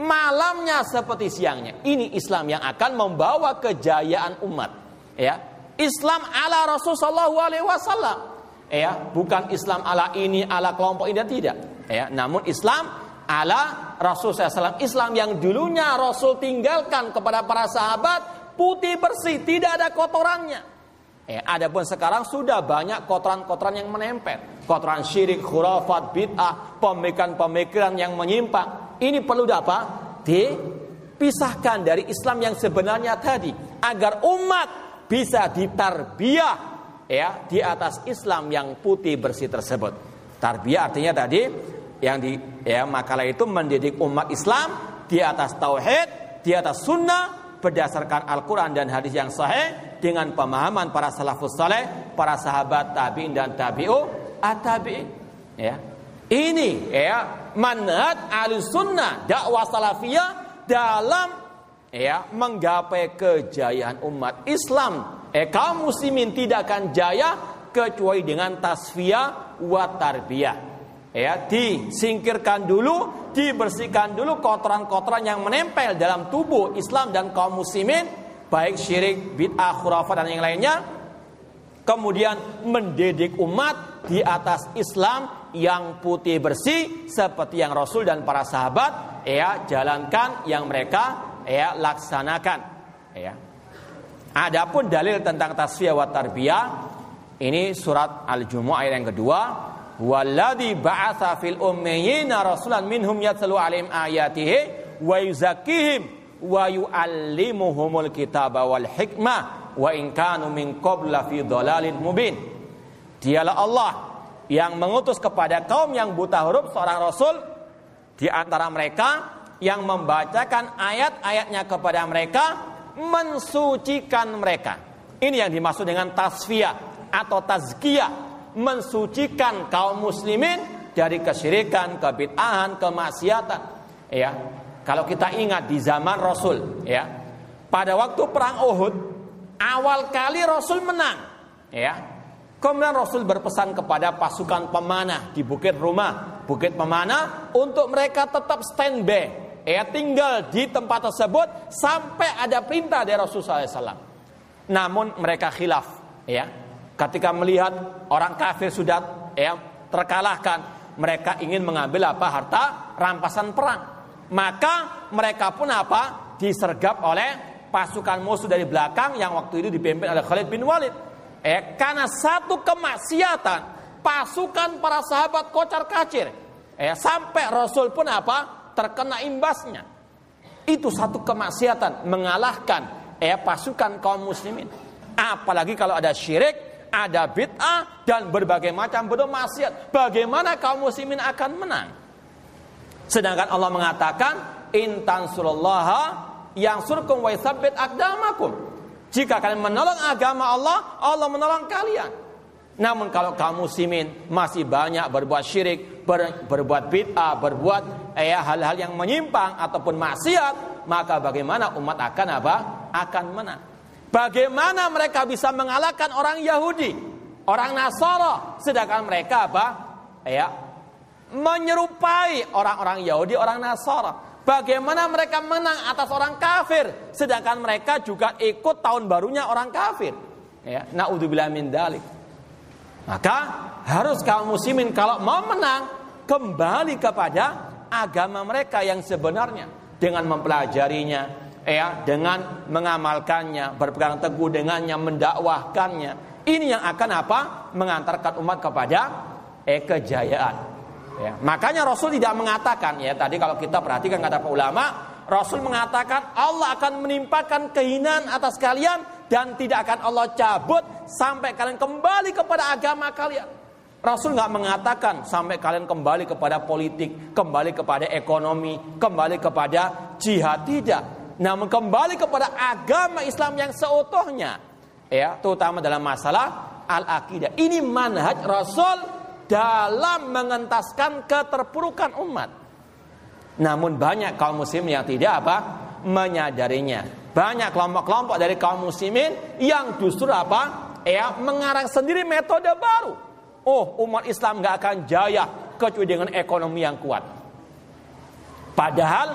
Malamnya seperti siangnya. Ini Islam yang akan membawa kejayaan umat. Ya, Islam ala Rasul Shallallahu Alaihi Wasallam. Ya, bukan Islam ala ini, ala kelompok ini tidak. Ya, namun Islam ala Rasul SAW. Islam yang dulunya Rasul tinggalkan kepada para sahabat putih bersih, tidak ada kotorannya. Ya, adapun sekarang sudah banyak kotoran-kotoran yang menempel. Kotoran syirik, khurafat, bid'ah, pemikiran-pemikiran yang menyimpang. Ini perlu apa? Dipisahkan dari Islam yang sebenarnya tadi. Agar umat bisa ditarbiah ya di atas Islam yang putih bersih tersebut. Tarbiyah artinya tadi yang di ya makalah itu mendidik umat Islam di atas tauhid, di atas sunnah berdasarkan Al-Quran dan hadis yang sahih dengan pemahaman para salafus saleh, para sahabat tabiin dan tabi'u at-tabi'in. Ya. Ini ya manhaj al-sunnah dakwah salafiyah dalam ya menggapai kejayaan umat Islam. Eh kaum muslimin tidak akan jaya kecuali dengan tasfiyah wa tarbiyah. Ya, disingkirkan dulu, dibersihkan dulu kotoran-kotoran yang menempel dalam tubuh Islam dan kaum muslimin, baik syirik, bid'ah, khurafat dan yang lainnya. Kemudian mendidik umat di atas Islam yang putih bersih seperti yang Rasul dan para sahabat ya jalankan yang mereka ya laksanakan ya. Adapun dalil tentang tasfiyah wa tarbiyah ini surat Al-Jumu'ah ayat yang kedua Walladhi ba'atha fil ummiyina rasulan minhum yatlu alim ayatihi wa yuzakkihim wa yu'allimuhumul kitaba wal hikmah wa in kanu min qabla fi dhalalin mubin Dialah Allah yang mengutus kepada kaum yang buta huruf seorang rasul di antara mereka yang membacakan ayat-ayatnya kepada mereka mensucikan mereka. Ini yang dimaksud dengan tasfiyah atau tazkiyah, mensucikan kaum muslimin dari kesyirikan, kebid'ahan, kemaksiatan. Ya. Kalau kita ingat di zaman Rasul, ya. Pada waktu perang Uhud, awal kali Rasul menang, ya. Kemudian Rasul berpesan kepada pasukan pemanah di Bukit Rumah, Bukit Pemanah untuk mereka tetap standby, ya tinggal di tempat tersebut sampai ada perintah dari Rasul SAW. Namun mereka khilaf, ya. Ketika melihat orang kafir sudah ya terkalahkan, mereka ingin mengambil apa harta rampasan perang. Maka mereka pun apa disergap oleh pasukan musuh dari belakang yang waktu itu dipimpin oleh Khalid bin Walid eh karena satu kemaksiatan pasukan para sahabat kocar kacir eh sampai Rasul pun apa terkena imbasnya. Itu satu kemaksiatan mengalahkan eh pasukan kaum muslimin. Apalagi kalau ada syirik ada bid'ah dan berbagai macam bentuk maksiat. Bagaimana kaum muslimin akan menang? Sedangkan Allah mengatakan intan yang surkum wa akdamakum jika kalian menolong agama Allah, Allah menolong kalian. Namun kalau kaum muslimin masih banyak berbuat syirik, ber, berbuat bid'ah, berbuat eh, hal-hal yang menyimpang ataupun maksiat, maka bagaimana umat akan apa? Akan menang. Bagaimana mereka bisa mengalahkan orang Yahudi, orang Nasara, sedangkan mereka apa? Ya, menyerupai orang-orang Yahudi, orang Nasara. Bagaimana mereka menang atas orang kafir sedangkan mereka juga ikut tahun barunya orang kafir. Ya, naudzubillah min dalik. Maka harus kaum muslimin kalau mau menang kembali kepada agama mereka yang sebenarnya dengan mempelajarinya, ya, dengan mengamalkannya, berpegang teguh dengannya, mendakwahkannya. Ini yang akan apa? Mengantarkan umat kepada eh, kejayaan. Ya, makanya Rasul tidak mengatakan ya tadi kalau kita perhatikan kata ulama, Rasul mengatakan Allah akan menimpakan kehinaan atas kalian dan tidak akan Allah cabut sampai kalian kembali kepada agama kalian. Rasul nggak mengatakan sampai kalian kembali kepada politik, kembali kepada ekonomi, kembali kepada jihad tidak. Namun kembali kepada agama Islam yang seutuhnya. Ya, terutama dalam masalah al-aqidah. Ini manhaj Rasul dalam mengentaskan keterpurukan umat. Namun banyak kaum muslim yang tidak apa? menyadarinya. Banyak kelompok-kelompok dari kaum muslimin yang justru apa? Ya, mengarang sendiri metode baru. Oh, umat Islam nggak akan jaya kecuali dengan ekonomi yang kuat. Padahal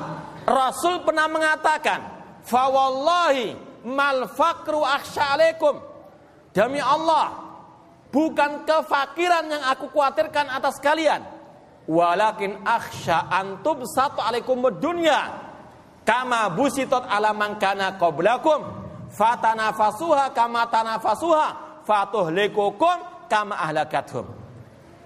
Rasul pernah mengatakan, "Fawallahi mal fakru akhsya'alaikum." Demi Allah, Bukan kefakiran yang aku khawatirkan atas kalian. Walakin akhsha antub satu alaikum dunya. Kama busitot ala mangkana qablakum. Fatanafasuha kama tanafasuha. Fatuhlikukum kama ahlakathum.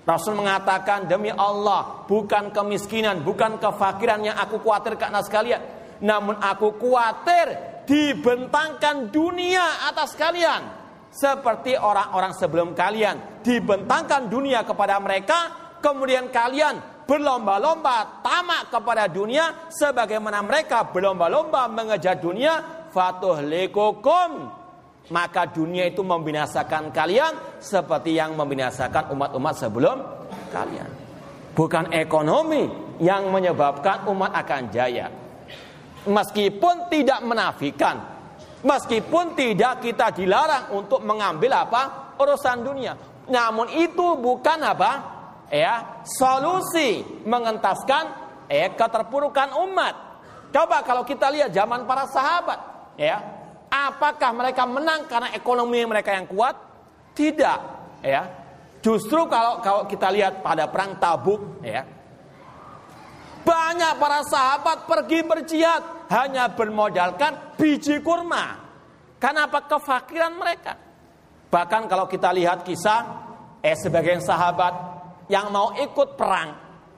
Rasul mengatakan demi Allah bukan kemiskinan, bukan kefakiran yang aku khawatirkan atas kalian. Namun aku khawatir dibentangkan dunia atas kalian seperti orang-orang sebelum kalian dibentangkan dunia kepada mereka kemudian kalian berlomba-lomba tamak kepada dunia sebagaimana mereka berlomba-lomba mengejar dunia. Fatuh lekukum maka dunia itu membinasakan kalian seperti yang membinasakan umat-umat sebelum kalian. Bukan ekonomi yang menyebabkan umat akan jaya. Meskipun tidak menafikan, meskipun tidak kita dilarang untuk mengambil apa? Urusan dunia, namun itu bukan apa ya solusi mengentaskan eh keterpurukan umat. Coba kalau kita lihat zaman para sahabat, ya apakah mereka menang karena ekonomi mereka yang kuat? Tidak, ya. Justru kalau kalau kita lihat pada perang Tabuk, ya, banyak para sahabat pergi berjihad hanya bermodalkan biji kurma. Kenapa kefakiran mereka? Bahkan kalau kita lihat kisah eh sebagian sahabat yang mau ikut perang,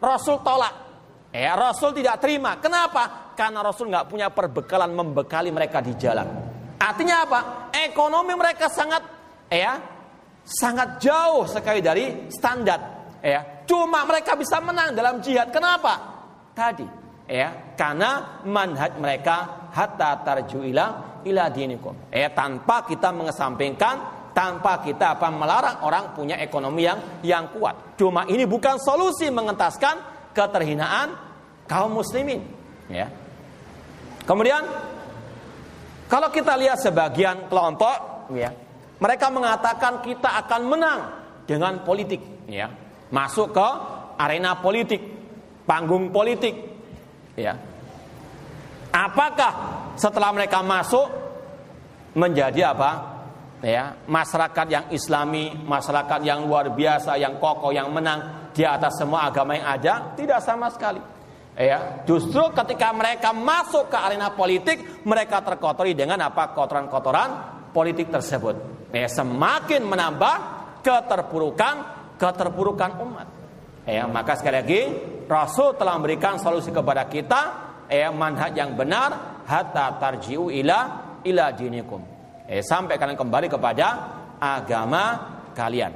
Rasul tolak. Eh Rasul tidak terima. Kenapa? Karena Rasul nggak punya perbekalan membekali mereka di jalan. Artinya apa? Ekonomi mereka sangat ya sangat jauh sekali dari standar. Ya, cuma mereka bisa menang dalam jihad. Kenapa? tadi ya karena manhaj mereka hatta tarju ila ila dinikum ya tanpa kita mengesampingkan tanpa kita apa melarang orang punya ekonomi yang yang kuat cuma ini bukan solusi mengentaskan keterhinaan kaum muslimin ya kemudian kalau kita lihat sebagian kelompok ya mereka mengatakan kita akan menang dengan politik ya masuk ke arena politik panggung politik. Ya. Apakah setelah mereka masuk menjadi apa? Ya, masyarakat yang islami, masyarakat yang luar biasa, yang kokoh, yang menang di atas semua agama yang ada? Tidak sama sekali. Ya, justru ketika mereka masuk ke arena politik, mereka terkotori dengan apa? Kotoran-kotoran politik tersebut. Ya, semakin menambah keterpurukan keterpurukan umat. Ya, maka sekali lagi Rasul telah memberikan solusi kepada kita ya manhaj yang benar hatta tarji'u ila ila dinikum. Eh, sampai kalian kembali kepada agama kalian.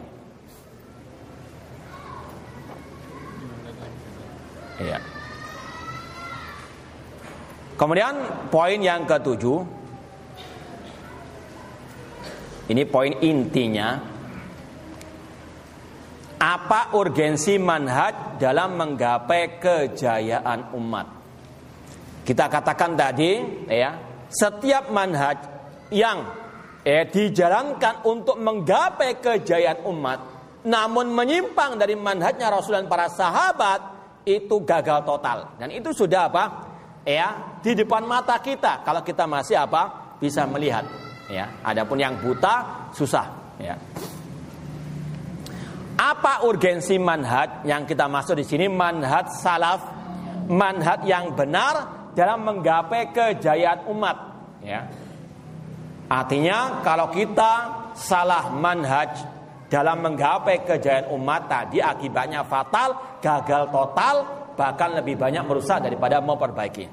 Ya. Kemudian poin yang ketujuh ini poin intinya apa urgensi manhaj dalam menggapai kejayaan umat? Kita katakan tadi, ya, setiap manhaj yang eh, dijalankan untuk menggapai kejayaan umat, namun menyimpang dari manhajnya Rasul dan para sahabat, itu gagal total. Dan itu sudah apa? Ya, di depan mata kita. Kalau kita masih apa? Bisa melihat. Ya, adapun yang buta susah. Ya. Apa urgensi manhaj yang kita masuk di sini? Manhaj salaf, manhaj yang benar dalam menggapai kejayaan umat. Ya. Artinya kalau kita salah manhaj dalam menggapai kejayaan umat tadi akibatnya fatal, gagal total, bahkan lebih banyak merusak daripada memperbaiki.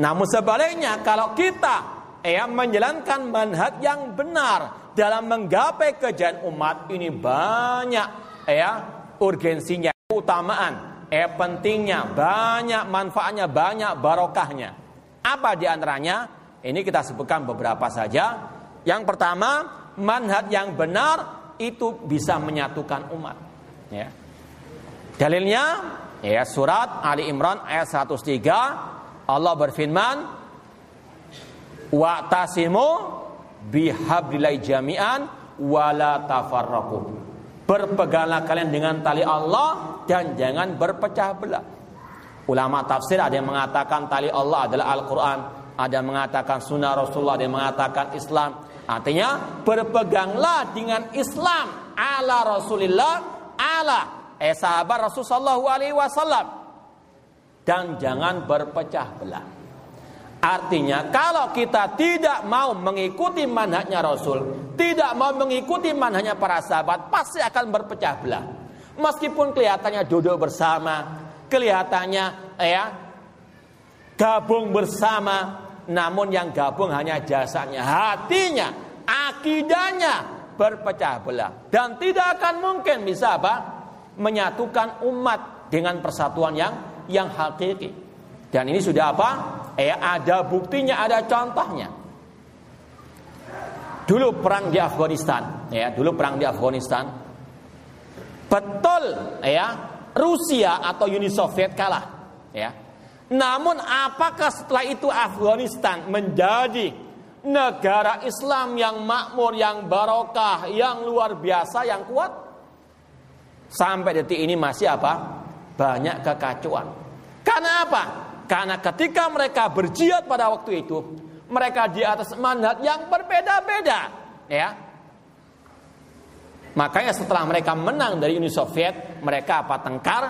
Namun sebaliknya kalau kita ya menjalankan manhaj yang benar dalam menggapai kejayaan umat ini banyak ya urgensinya, utamaan, eh pentingnya, banyak manfaatnya, banyak barokahnya. Apa di antaranya? Ini kita sebutkan beberapa saja. Yang pertama, manhaj yang benar itu bisa menyatukan umat. Ya. Dalilnya ya surat Ali Imran ayat 103 Allah berfirman wa tasimu bihablillah jami'an wala tafarraqu. Berpeganglah kalian dengan tali Allah dan jangan berpecah belah. Ulama tafsir ada yang mengatakan tali Allah adalah Al-Qur'an, ada yang mengatakan sunnah Rasulullah, ada yang mengatakan Islam. Artinya berpeganglah dengan Islam ala Rasulillah ala eh sahabat Rasulullah alaihi wasallam dan jangan berpecah belah. Artinya kalau kita tidak mau mengikuti manhajnya Rasul, tidak mau mengikuti manhajnya para sahabat, pasti akan berpecah belah. Meskipun kelihatannya duduk bersama, kelihatannya ya gabung bersama, namun yang gabung hanya jasanya, hatinya, akidahnya berpecah belah dan tidak akan mungkin bisa apa? menyatukan umat dengan persatuan yang yang hakiki. Dan ini sudah apa? Eh ada buktinya, ada contohnya. Dulu perang di Afghanistan, ya, dulu perang di Afghanistan. Betul, ya, Rusia atau Uni Soviet kalah, ya. Namun apakah setelah itu Afghanistan menjadi negara Islam yang makmur, yang barokah, yang luar biasa, yang kuat? Sampai detik ini masih apa? Banyak kekacauan. Karena apa? Karena ketika mereka berjihad pada waktu itu, mereka di atas mandat yang berbeda-beda, ya. Makanya setelah mereka menang dari Uni Soviet, mereka apa? Tengkar,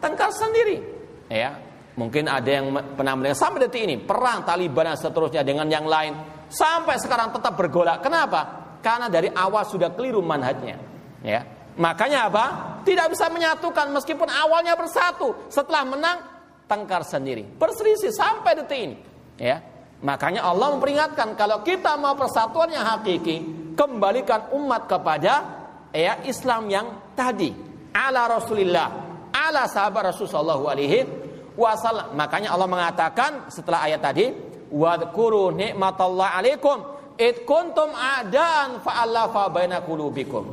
tengkar sendiri, ya. Mungkin ada yang pernah melihat sampai detik ini perang Taliban dan seterusnya dengan yang lain sampai sekarang tetap bergolak. Kenapa? Karena dari awal sudah keliru manhajnya. Ya. Makanya apa? Tidak bisa menyatukan meskipun awalnya bersatu. Setelah menang tengkar sendiri. Berselisih sampai detik ini. Ya. Makanya Allah memperingatkan kalau kita mau persatuan yang hakiki, kembalikan umat kepada ya Islam yang tadi. Ala Rasulillah, ala sahabat Rasulullah alaihi wasallam. Makanya Allah mengatakan setelah ayat tadi, "Wadhkuru nikmatallahi alaikum id kuntum a'daan fa'alafa baina qulubikum."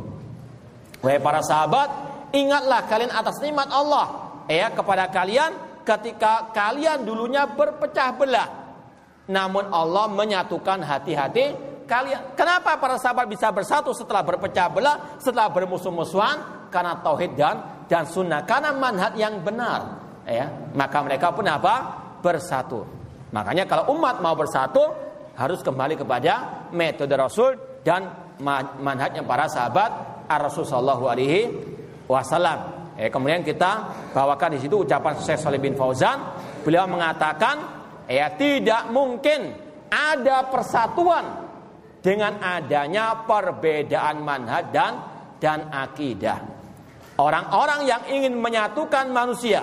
Wahai para sahabat, ingatlah kalian atas nikmat Allah ya kepada kalian ketika kalian dulunya berpecah belah. Namun Allah menyatukan hati-hati kalian. Kenapa para sahabat bisa bersatu setelah berpecah belah, setelah bermusuh-musuhan? Karena tauhid dan dan sunnah, karena manhaj yang benar ya maka mereka pun apa bersatu makanya kalau umat mau bersatu harus kembali kepada metode Rasul dan manhajnya para sahabat Rasul Shallallahu Alaihi Wasallam. Eh, kemudian kita bawakan di situ ucapan Syekh Saleh bin Fauzan. Beliau mengatakan, ya tidak mungkin ada persatuan dengan adanya perbedaan manhaj dan dan akidah. Orang-orang yang ingin menyatukan manusia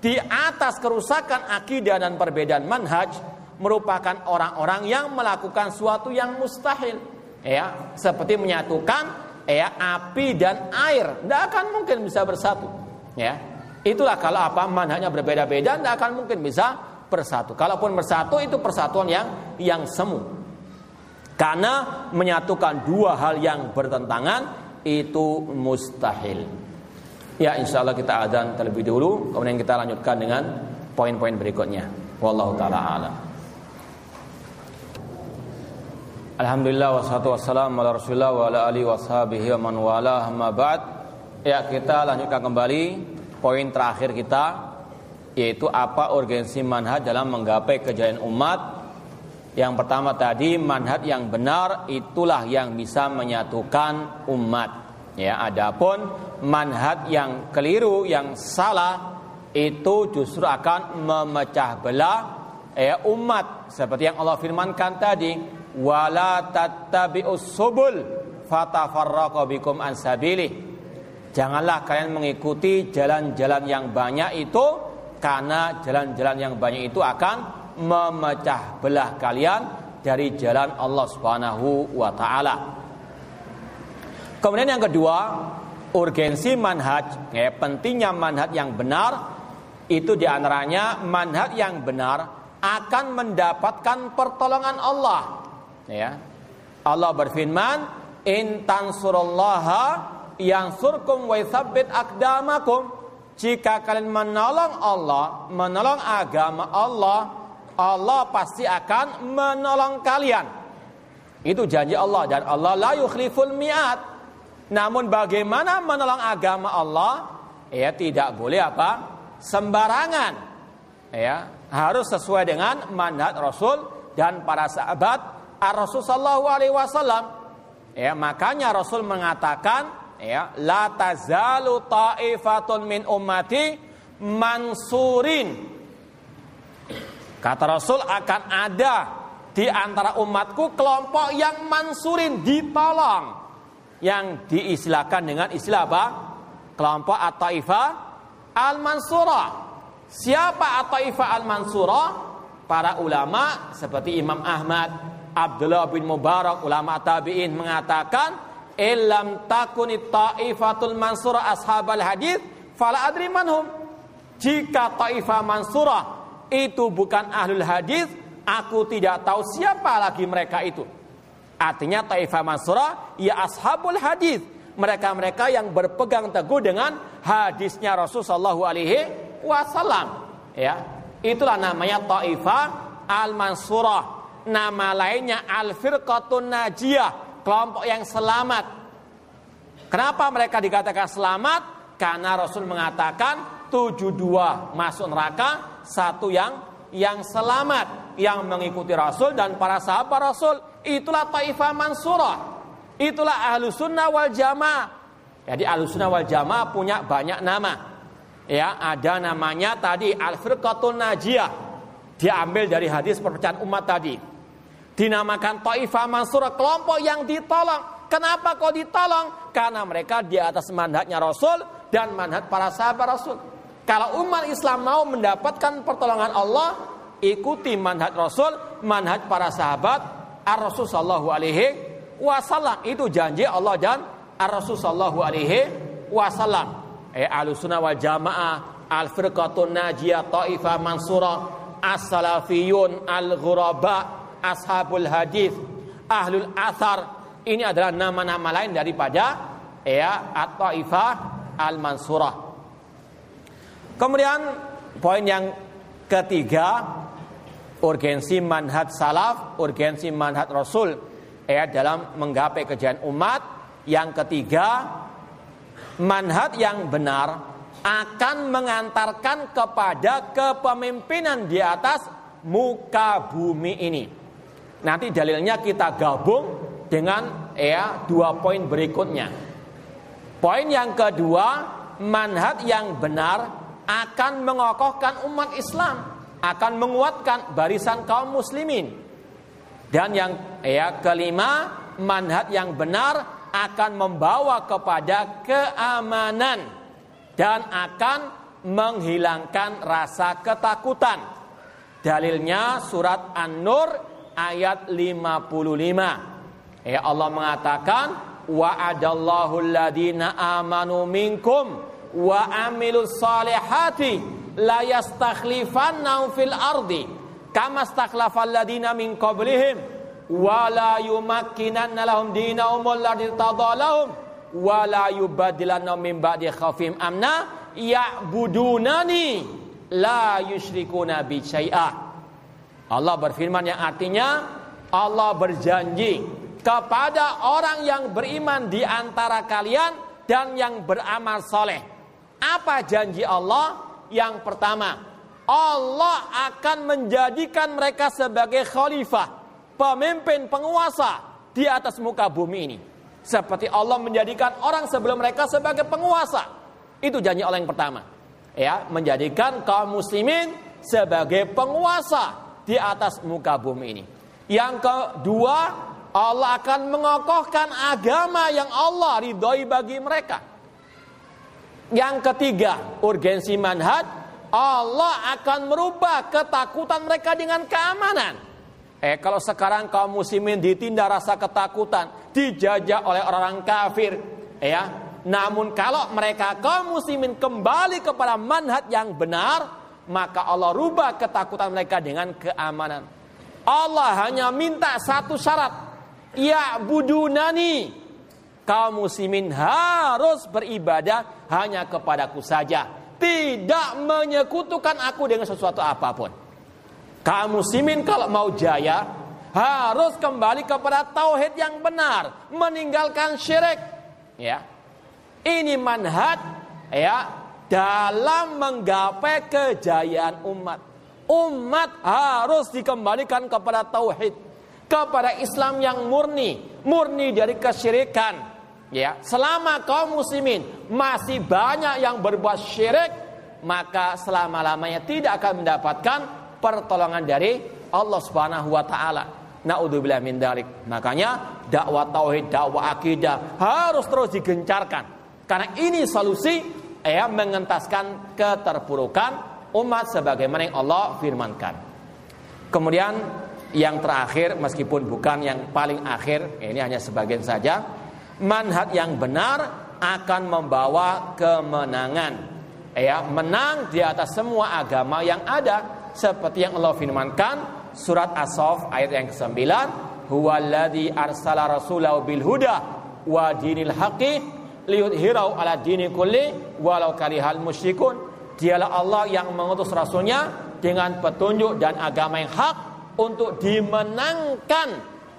di atas kerusakan akidah dan perbedaan manhaj merupakan orang-orang yang melakukan suatu yang mustahil. Ya seperti menyatukan ya api dan air. Tidak akan mungkin bisa bersatu. Ya itulah kalau apa manhajnya berbeda-beda tidak akan mungkin bisa bersatu. Kalaupun bersatu itu persatuan yang yang semu. Karena menyatukan dua hal yang bertentangan itu mustahil Ya insya Allah kita adzan terlebih dulu Kemudian kita lanjutkan dengan poin-poin berikutnya. Wallahu ta'ala alam. Alhamdulillah wassalatu wassalamu ala rasulullah wa ala alihi washabihi wa man wala amma ba'd. Ya kita lanjutkan kembali poin terakhir kita yaitu apa urgensi manhaj dalam menggapai kejayaan umat. Yang pertama tadi manhaj yang benar itulah yang bisa menyatukan umat ya adapun manhaj yang keliru, yang salah itu justru akan memecah belah ya umat seperti yang Allah firmankan tadi wala tattabi'us subul fatafarraqu bikum an janganlah kalian mengikuti jalan-jalan yang banyak itu karena jalan-jalan yang banyak itu akan memecah belah kalian dari jalan Allah Subhanahu wa taala. Kemudian yang kedua, urgensi manhaj, ya, pentingnya manhaj yang benar itu di antaranya manhaj yang benar akan mendapatkan pertolongan Allah. Ya. Allah berfirman, "In tansurullaha yang surkum wa yuthabbit akdamakum." Jika kalian menolong Allah, menolong agama Allah, Allah pasti akan menolong kalian. Itu janji Allah dan Allah la yukhliful mi'at. Namun bagaimana menolong agama Allah? Ya tidak boleh apa? Sembarangan. Ya, harus sesuai dengan mandat Rasul dan para sahabat Ar-Rasul sallallahu alaihi wasallam. Ya, makanya Rasul mengatakan ya, la tazalu ta'ifatun min ummati mansurin. Kata Rasul akan ada di antara umatku kelompok yang mansurin ditolong yang diistilahkan dengan istilah apa? Kelompok At-Taifah Al-Mansurah. Siapa At-Taifah Al-Mansurah? Para ulama seperti Imam Ahmad, Abdullah bin Mubarak, ulama tabi'in mengatakan, "Illam takuni taifatul mansurah ashabal hadis, fala adri manhum." Jika taifah mansurah itu bukan ahlul hadis, aku tidak tahu siapa lagi mereka itu. Artinya Taifah Mansurah ya ashabul hadis. Mereka-mereka yang berpegang teguh dengan hadisnya Rasulullah Shallallahu alaihi wasallam. Ya. itulah namanya Taifah Al-Mansurah. Nama lainnya Al-Firqatun Najiyah, kelompok yang selamat. Kenapa mereka dikatakan selamat? Karena Rasul mengatakan 72 masuk neraka, satu yang yang selamat yang mengikuti Rasul dan para sahabat Rasul. Itulah Taifah Mansurah. Itulah Ahlu Sunnah wal Jamaah. Jadi Ahlu Sunnah wal Jamaah punya banyak nama. Ya, ada namanya tadi Al-Firqatun Najiyah. Diambil dari hadis perpecahan umat tadi. Dinamakan Taifah Mansurah, kelompok yang ditolong. Kenapa kok ditolong? Karena mereka di atas manhatnya Rasul dan manhat para sahabat Rasul. Kalau umat Islam mau mendapatkan pertolongan Allah, ikuti manhat Rasul, manhat para sahabat, Ar-Rasul sallallahu alaihi wasallam. Itu janji Allah dan Ar-Rasul sallallahu alaihi wasallam. Eh sunnah wal jamaah al firqatun najiyah taifah mansurah as-salafiyun al-ghuraba ashabul hadis ahlul athar. Ini adalah nama-nama lain daripada ya at-taifah al-mansurah. Kemudian poin yang ketiga urgensi manhaj salaf urgensi manhaj rasul ya dalam menggapai kejayaan umat yang ketiga manhaj yang benar akan mengantarkan kepada kepemimpinan di atas muka bumi ini. Nanti dalilnya kita gabung dengan ya dua poin berikutnya. Poin yang kedua, manhaj yang benar akan mengokohkan umat Islam, akan menguatkan barisan kaum muslimin. Dan yang ya kelima, manhaj yang benar akan membawa kepada keamanan dan akan menghilangkan rasa ketakutan. Dalilnya surat An-Nur ayat 55. Ya Allah mengatakan wa'adallahu alladhina amanu minkum wa amilus salihati la yastakhlifannahum fil ardi kama stakhlafal ladina min qablihim wala yumakkinanna lahum dinahum alladhi tadalahum wala yubaddilanna min ba'di khafim amna ya'budunani la yusyrikuna bi syai'a Allah berfirman yang artinya Allah berjanji kepada orang yang beriman di antara kalian dan yang beramal soleh. Apa janji Allah? Yang pertama, Allah akan menjadikan mereka sebagai khalifah pemimpin penguasa di atas muka bumi ini. Seperti Allah menjadikan orang sebelum mereka sebagai penguasa. Itu janji Allah yang pertama. Ya, menjadikan kaum muslimin sebagai penguasa di atas muka bumi ini. Yang kedua, Allah akan mengokohkan agama yang Allah ridhoi bagi mereka. Yang ketiga, urgensi manhaj, Allah akan merubah ketakutan mereka dengan keamanan. Eh kalau sekarang kaum muslimin ditindak rasa ketakutan, dijajah oleh orang-orang kafir, ya. Namun kalau mereka kaum muslimin kembali kepada manhaj yang benar, maka Allah rubah ketakutan mereka dengan keamanan. Allah hanya minta satu syarat, ya budunani. Kaum muslimin harus beribadah hanya kepadaku saja, tidak menyekutukan aku dengan sesuatu apa pun. Kaum muslimin kalau mau jaya harus kembali kepada tauhid yang benar, meninggalkan syirik. Ya. Ini manhaj ya dalam menggapai kejayaan umat. Umat harus dikembalikan kepada tauhid, kepada Islam yang murni, murni dari kesyirikan. Ya, selama kaum muslimin masih banyak yang berbuat syirik, maka selama-lamanya tidak akan mendapatkan pertolongan dari Allah Subhanahu wa taala. Naudzubillah min dalik. Makanya dakwah tauhid, dakwah akidah harus terus digencarkan. Karena ini solusi ya mengentaskan keterpurukan umat sebagaimana yang Allah firmankan. Kemudian yang terakhir meskipun bukan yang paling akhir, ini hanya sebagian saja. Manhaj yang benar akan membawa kemenangan. Ya, menang di atas semua agama yang ada seperti yang Allah firmankan surat As-Saff ayat yang ke-9 huwallazi arsala rasulahu bil huda wa dinil haqqi liyudhhirahu ala dini kulli walau karihal musyrikun dialah Allah yang mengutus rasulnya dengan petunjuk dan agama yang hak untuk dimenangkan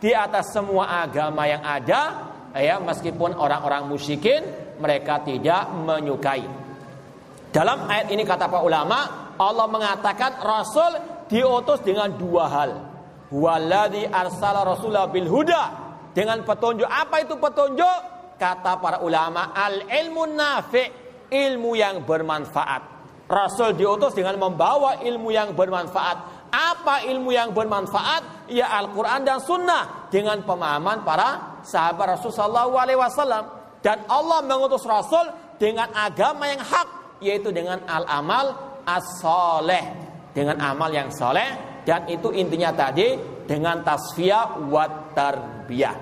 di atas semua agama yang ada ya meskipun orang-orang musyrikin mereka tidak menyukai. Dalam ayat ini kata para ulama, Allah mengatakan Rasul diutus dengan dua hal. Waladhi arsala rasulah bil huda dengan petunjuk. Apa itu petunjuk? Kata para ulama, al ilmu nafi, ilmu yang bermanfaat. Rasul diutus dengan membawa ilmu yang bermanfaat. Apa ilmu yang bermanfaat? Ya Al-Quran dan Sunnah dengan pemahaman para sahabat Rasulullah SAW. Dan Allah mengutus Rasul dengan agama yang hak, yaitu dengan al-amal as-soleh, dengan amal yang soleh. Dan itu intinya tadi dengan tasfiyah wa tarbiyah.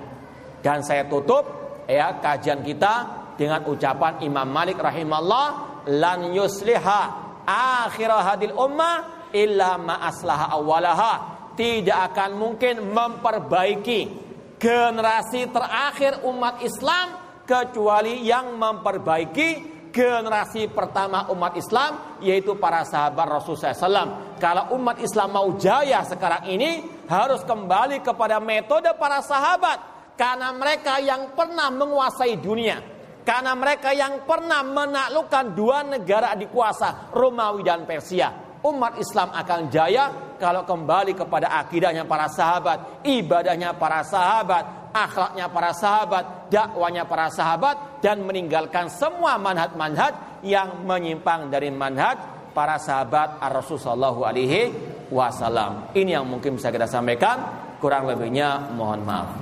Dan saya tutup ya kajian kita dengan ucapan Imam Malik rahimahullah lan yusliha akhir hadil ummah illa ma aslaha awalaha tidak akan mungkin memperbaiki generasi terakhir umat Islam kecuali yang memperbaiki generasi pertama umat Islam yaitu para sahabat Rasulullah SAW. Kalau umat Islam mau jaya sekarang ini harus kembali kepada metode para sahabat karena mereka yang pernah menguasai dunia. Karena mereka yang pernah menaklukkan dua negara di kuasa Romawi dan Persia umat Islam akan jaya kalau kembali kepada akidahnya para sahabat, ibadahnya para sahabat, akhlaknya para sahabat, dakwanya para sahabat dan meninggalkan semua manhaj-manhaj yang menyimpang dari manhaj para sahabat Ar-Rasul sallallahu alaihi wasallam. Ini yang mungkin bisa kita sampaikan, kurang lebihnya mohon maaf.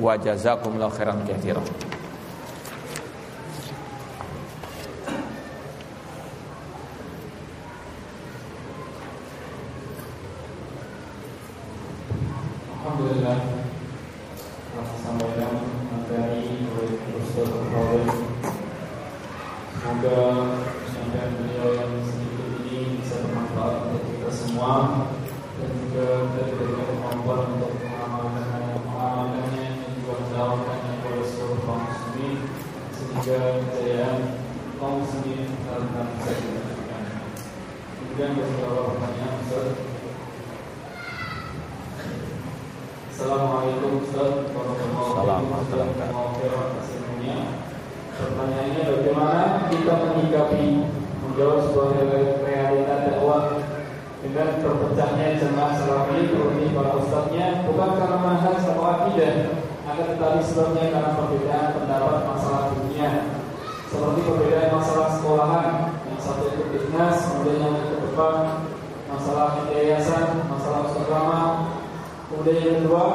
Wa jazakumullahu khairan katsiran. Alhamdulillah sampaikan materi oleh Ustaz Rawil. Semoga sampaian beliau yang sedikit ini bisa bermanfaat untuk kita semua dan juga diberikan kemampuan untuk mengamalkannya, mengamalkannya dan juga mendawamkannya kepada seluruh kaum muslimin sehingga kejayaan kaum muslimin dalam bisa dilakukan. Kemudian beberapa pertanyaan Ustaz. Assalamualaikum Ustaz Warahmatullahi Wabarakatuh Pertanyaannya bagaimana kita menyikapi menjawab sebuah realita dakwah dengan terpecahnya jemaah salafi seperti para ustadznya bukan karena manhaj atau akidah akan tetapi sebabnya karena perbedaan pendapat masalah dunia seperti perbedaan masalah sekolahan yang satu ikut dinas kemudian yang ke depan masalah yayasan masalah usaha Kemudian yang kedua,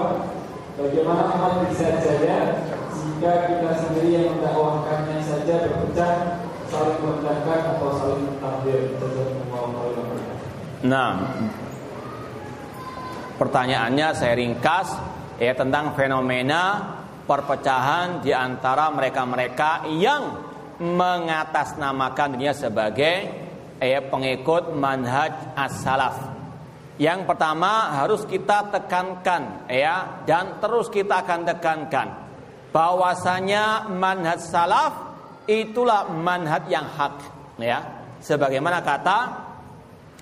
bagaimana amat bisa jaya jika kita sendiri yang mendakwahkannya saja berpecah, saling merendahkan atau saling mentakbir. Nah, pertanyaannya saya ringkas ya tentang fenomena perpecahan di antara mereka-mereka yang mengatasnamakan dirinya sebagai ya, pengikut manhaj as-salaf. Yang pertama harus kita tekankan ya dan terus kita akan tekankan bahwasanya manhaj salaf itulah manhaj yang hak ya. Sebagaimana kata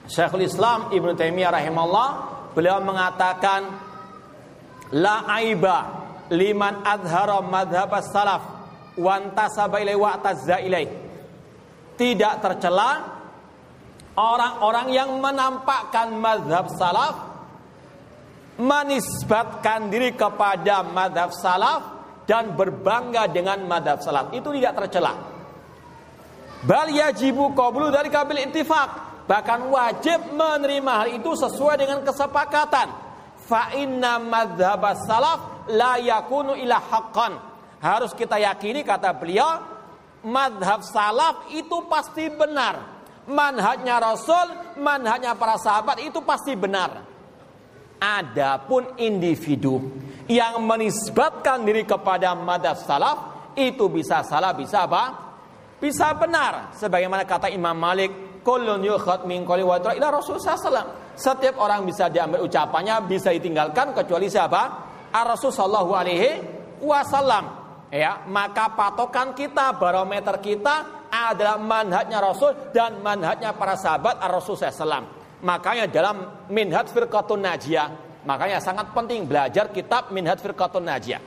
Syekhul Islam Ibnu Taimiyah rahimahullah beliau mengatakan la aiba liman adhara madhab salaf wantasaba ilai wa ilai tidak tercela Orang-orang yang menampakkan mazhab salaf menisbatkan diri kepada mazhab salaf dan berbangga dengan mazhab salaf. Itu tidak tercela. Bal yajibu qablu dari kabil intifak bahkan wajib menerima hal itu sesuai dengan kesepakatan. Fa inna salaf la yakunu ila haqqan. Harus kita yakini kata beliau mazhab salaf itu pasti benar manhajnya Rasul, manhajnya para sahabat itu pasti benar. Adapun individu yang menisbatkan diri kepada madhab salaf itu bisa salah, bisa apa? Bisa benar. Sebagaimana kata Imam Malik, kullun yukhad min qali wa ila Rasul sallallahu Setiap orang bisa diambil ucapannya, bisa ditinggalkan kecuali siapa? Ar-Rasul sallallahu alaihi wasallam. Ya, maka patokan kita, barometer kita adalah manhajnya Rasul dan manhajnya para sahabat Ar-Rasul SAW. Makanya dalam Minhaj Firqatun Najiyah, makanya sangat penting belajar kitab Minhaj Firqatun Najiyah.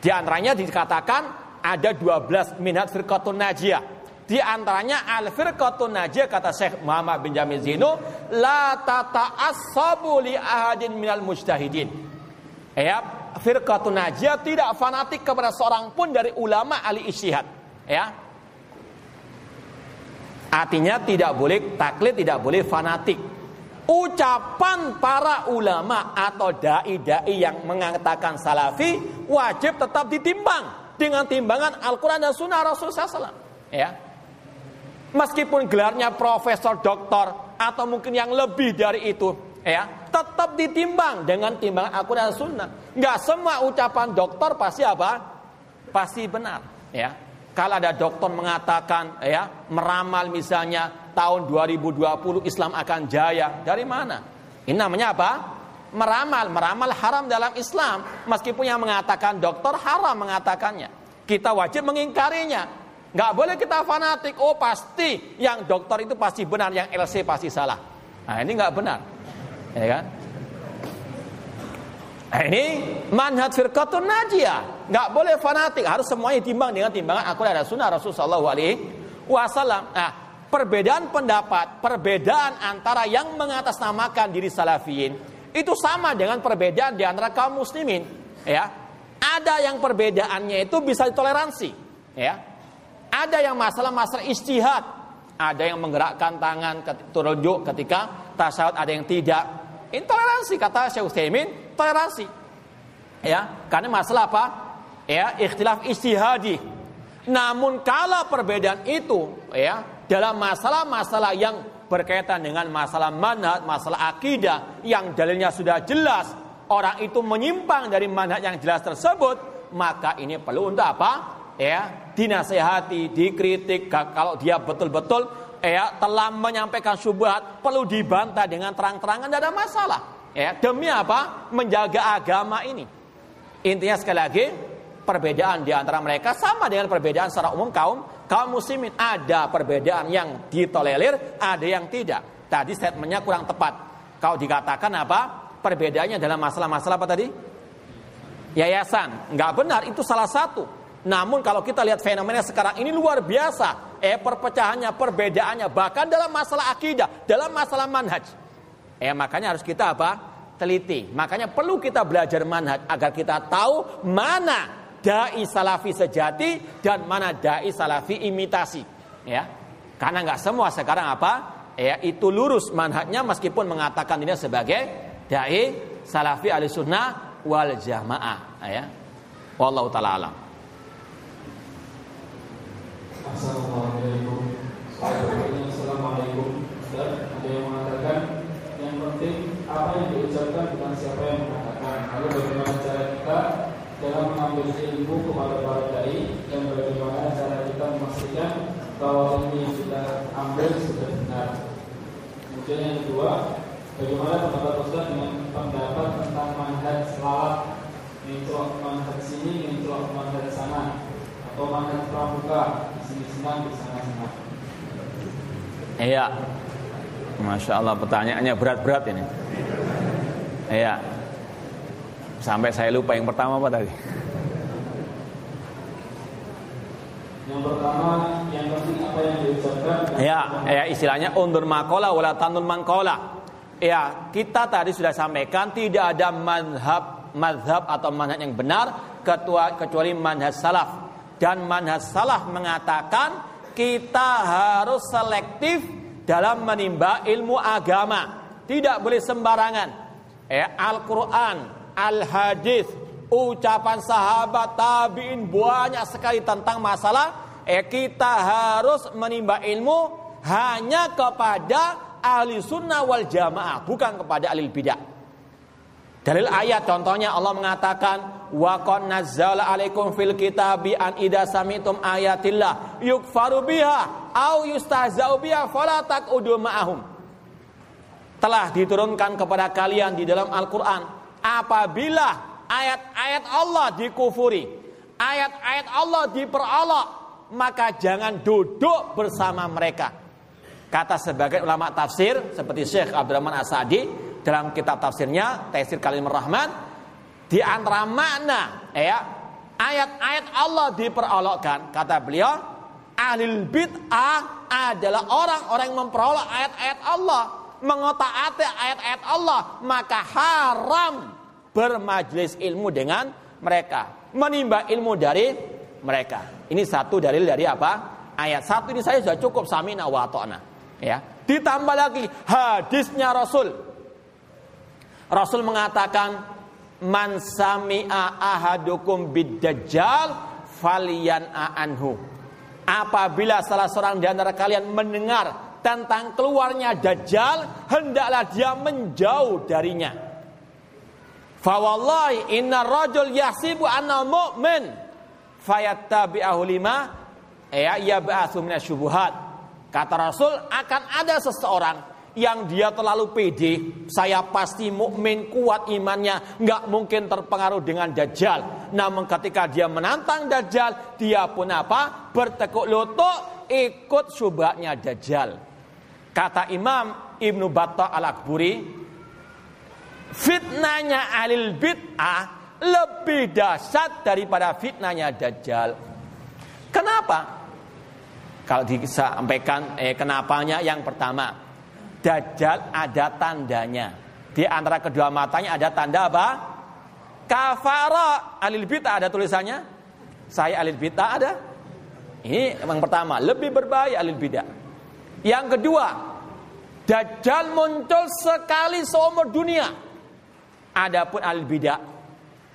Di antaranya dikatakan ada 12 Minhaj Firqatun Najiyah. Di antaranya Al Firqatun Najiyah kata Syekh Muhammad bin Jamil Zino, la tata'assabu li ahadin minal mujtahidin. Ya, Firqatun Najiyah tidak fanatik kepada seorang pun dari ulama ahli isyihad. Ya, Artinya tidak boleh taklid, tidak boleh fanatik ucapan para ulama atau dai-dai yang mengatakan salafi wajib tetap ditimbang dengan timbangan Al-Quran dan Sunnah Rasulullah SAW. Ya. Meskipun gelarnya profesor, doktor, atau mungkin yang lebih dari itu, ya, tetap ditimbang dengan timbangan Al-Quran dan Sunnah. Nggak semua ucapan dokter pasti apa? Pasti benar. Ya. Kalau ada dokter mengatakan, ya, meramal misalnya tahun 2020 Islam akan jaya. Dari mana? Ini namanya apa? Meramal. Meramal haram dalam Islam. Meskipun yang mengatakan dokter haram mengatakannya. Kita wajib mengingkarinya. Nggak boleh kita fanatik. Oh pasti yang dokter itu pasti benar, yang LC pasti salah. Nah ini nggak benar, ya kan? Nah, ini manhaj firqatun najiyah. Nggak boleh fanatik, harus semuanya timbang dengan timbangan aku ada sunnah Rasulullah SAW. Nah, perbedaan pendapat, perbedaan antara yang mengatasnamakan diri salafiyin itu sama dengan perbedaan di antara kaum muslimin, ya. Ada yang perbedaannya itu bisa ditoleransi, ya. Ada yang masalah-masalah istihad, ada yang menggerakkan tangan turunjuk ketika tasawuf, ada yang tidak. Intoleransi kata Syekh Utsaimin, toleransi. Ya, karena masalah apa? Ya, ikhtilaf istihadi. Namun kalau perbedaan itu, ya, dalam masalah-masalah yang berkaitan dengan masalah manhaj, masalah akidah yang dalilnya sudah jelas, orang itu menyimpang dari manhaj yang jelas tersebut, maka ini perlu untuk apa? Ya, dinasehati, dikritik kalau dia betul-betul ya telah menyampaikan syubhat, perlu dibantah dengan terang-terangan tidak ada masalah. Ya, demi apa? Menjaga agama ini. Intinya sekali lagi, perbedaan di antara mereka sama dengan perbedaan secara umum kaum kaum muslimin ada perbedaan yang ditolerir, ada yang tidak. Tadi statementnya kurang tepat. Kalau dikatakan apa? Perbedaannya dalam masalah-masalah apa tadi? Yayasan. Nggak benar, itu salah satu. Namun kalau kita lihat fenomena sekarang ini luar biasa. Eh perpecahannya, perbedaannya. Bahkan dalam masalah akidah, dalam masalah manhaj. Eh makanya harus kita apa? Teliti. Makanya perlu kita belajar manhaj agar kita tahu mana dai salafi sejati dan mana dai salafi imitasi ya karena nggak semua sekarang apa ya itu lurus manhajnya meskipun mengatakan ini sebagai dai salafi ahli sunnah wal jamaah ya wallahu taala alam Assalamualaikum. Assalamualaikum. Ada yang mengatakan? Yang penting apa yang diucapkan bukan siapa yang mengatakan. Lalu bagaimana cara kita dalam mengambil ilmu kepada para dai dan bagaimana cara kita memastikan bahwa ini yang kita ambil sudah benar. Kemudian yang kedua, bagaimana pendapat Ustaz dengan pendapat tentang manhaj selalat, mencolok manhaj sini, mencolok manhaj sana, atau manhaj pramuka, Iya, masya Allah pertanyaannya berat-berat ini. Iya. Sampai saya lupa yang pertama apa tadi? Yang pertama, yang penting apa yang diucapkan. Ya, ya istilahnya undur makola wala tanun mangkola. Ya, kita tadi sudah sampaikan tidak ada madhab madhab atau manhaj yang benar ketua, kecuali manhaj salaf. Dan manhaj salaf mengatakan kita harus selektif dalam menimba ilmu agama. Tidak boleh sembarangan. Ya, Al-Quran al-hadis, ucapan sahabat tabiin banyak sekali tentang masalah eh kita harus menimba ilmu hanya kepada ahli sunnah wal jamaah bukan kepada ahli bidah dalil ayat contohnya Allah mengatakan wa qad nazzala alaikum fil kitabi an idza samitum ayatillah yukfaru biha au yustahza'u biha fala taqudu ma'ahum telah diturunkan kepada kalian di dalam Al-Qur'an apabila ayat-ayat Allah dikufuri, ayat-ayat Allah diperolok, maka jangan duduk bersama mereka. Kata sebagian ulama tafsir seperti Syekh Abdurrahman Asadi dalam kitab tafsirnya Tafsir Kalimur Rahman di antara makna ya ayat-ayat Allah diperolokkan kata beliau ahli bid'ah adalah orang-orang yang memperolok ayat-ayat Allah mengotak-atik ayat-ayat Allah maka haram bermajlis ilmu dengan mereka menimba ilmu dari mereka. Ini satu dalil dari apa? Ayat satu ini saya sudah cukup samina wa ta'na ya. Ditambah lagi hadisnya Rasul. Rasul mengatakan man sami'a ahadukum bid-dajjal faliyan anhu apabila salah seorang di antara kalian mendengar tentang keluarnya dajjal hendaklah dia menjauh darinya. Fawallahi inna rajul yahsibu anna mu'min. Fayattabi'ahu lima ya yab'atsu minasyubuhat kata Rasul akan ada seseorang yang dia terlalu pede, saya pasti mukmin kuat imannya, nggak mungkin terpengaruh dengan dajjal. Namun ketika dia menantang dajjal, dia pun apa? Bertekuk lutut ikut syubhatnya dajjal. Kata Imam Ibnu Battah Al-Akburi, fitnahnya alil bid'ah lebih dahsyat daripada fitnahnya dajjal. Kenapa? Kalau disampaikan eh, kenapanya yang pertama, Dajjal ada tandanya. Di antara kedua matanya ada tanda apa? Kafara alil bid'ah ada tulisannya. Saya alil bid'ah ada. Ini yang pertama, lebih berbahaya alil bid'ah. Yang kedua, Dajjal muncul sekali seumur dunia. Adapun alil bid'ah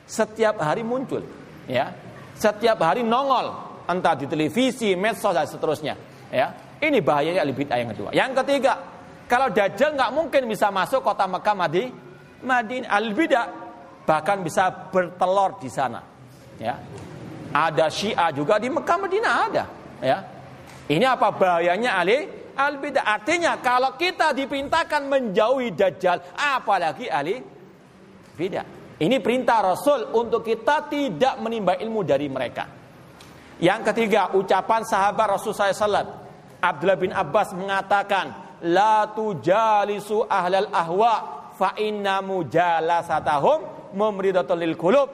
setiap hari muncul, ya. Setiap hari nongol, entah di televisi, medsos dan seterusnya, ya. Ini bahayanya alil bid'ah yang kedua. Yang ketiga, kalau Dajjal nggak mungkin bisa masuk kota Mekah Madi, Madinah al bidah bahkan bisa bertelur di sana. Ya. Ada Syiah juga di Mekah Madinah ada. Ya. Ini apa bahayanya Ali al bidah? Artinya kalau kita dipintakan menjauhi Dajjal, apalagi Ali bidah. Ini perintah Rasul untuk kita tidak menimba ilmu dari mereka. Yang ketiga, ucapan sahabat Rasul SAW. Abdullah bin Abbas mengatakan, la tujalisu ahlal ahwa fa inna mujalasatahum mumridatul lil qulub.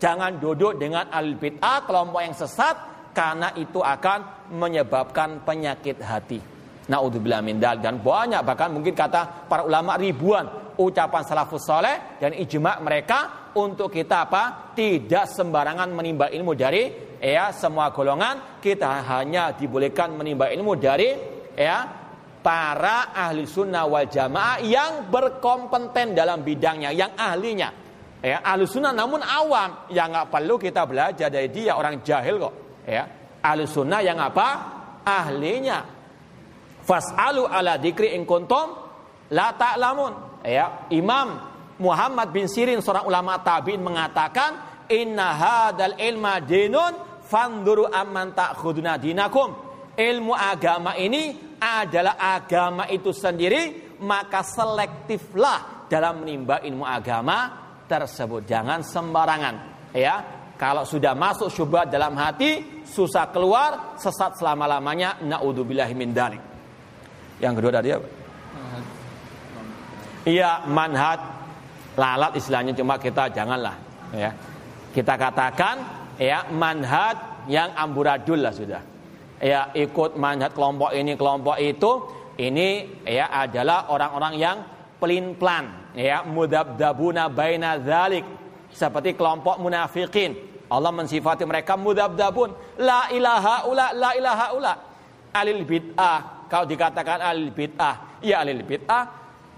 Jangan duduk dengan al bid'ah kelompok yang sesat karena itu akan menyebabkan penyakit hati. Naudzubillah min dan banyak bahkan mungkin kata para ulama ribuan ucapan salafus soleh dan ijma mereka untuk kita apa? Tidak sembarangan menimba ilmu dari ya semua golongan, kita hanya dibolehkan menimba ilmu dari ya para ahli sunnah wal jamaah yang berkompeten dalam bidangnya, yang ahlinya. Ya, ahli sunnah namun awam, yang nggak perlu kita belajar dari dia orang jahil kok. Ya, ahli sunnah yang apa? Ahlinya. Fas'alu ala dikri in kuntum la ta'lamun. Ya, Imam Muhammad bin Sirin seorang ulama tabi'in mengatakan inna hadal ilma dinun fanduru amman ta'khuduna dinakum. Ilmu agama ini adalah agama itu sendiri, maka selektiflah dalam menimba ilmu agama tersebut. Jangan sembarangan, ya. Kalau sudah masuk syubhat dalam hati, susah keluar, sesat selama-lamanya. Naudzubillahi min dalik. Yang kedua tadi apa? Iya, manhat lalat istilahnya cuma kita janganlah ya. Kita katakan ya manhat yang amburadul lah sudah ya ikut manhaj kelompok ini kelompok itu ini ya adalah orang-orang yang pelin plan ya mudabdabuna baina dzalik seperti kelompok munafikin. Allah mensifati mereka mudabdabun. La ilaha ula la ilaha ula. Alil bid'ah kalau dikatakan alil bid'ah ya alil bid'ah.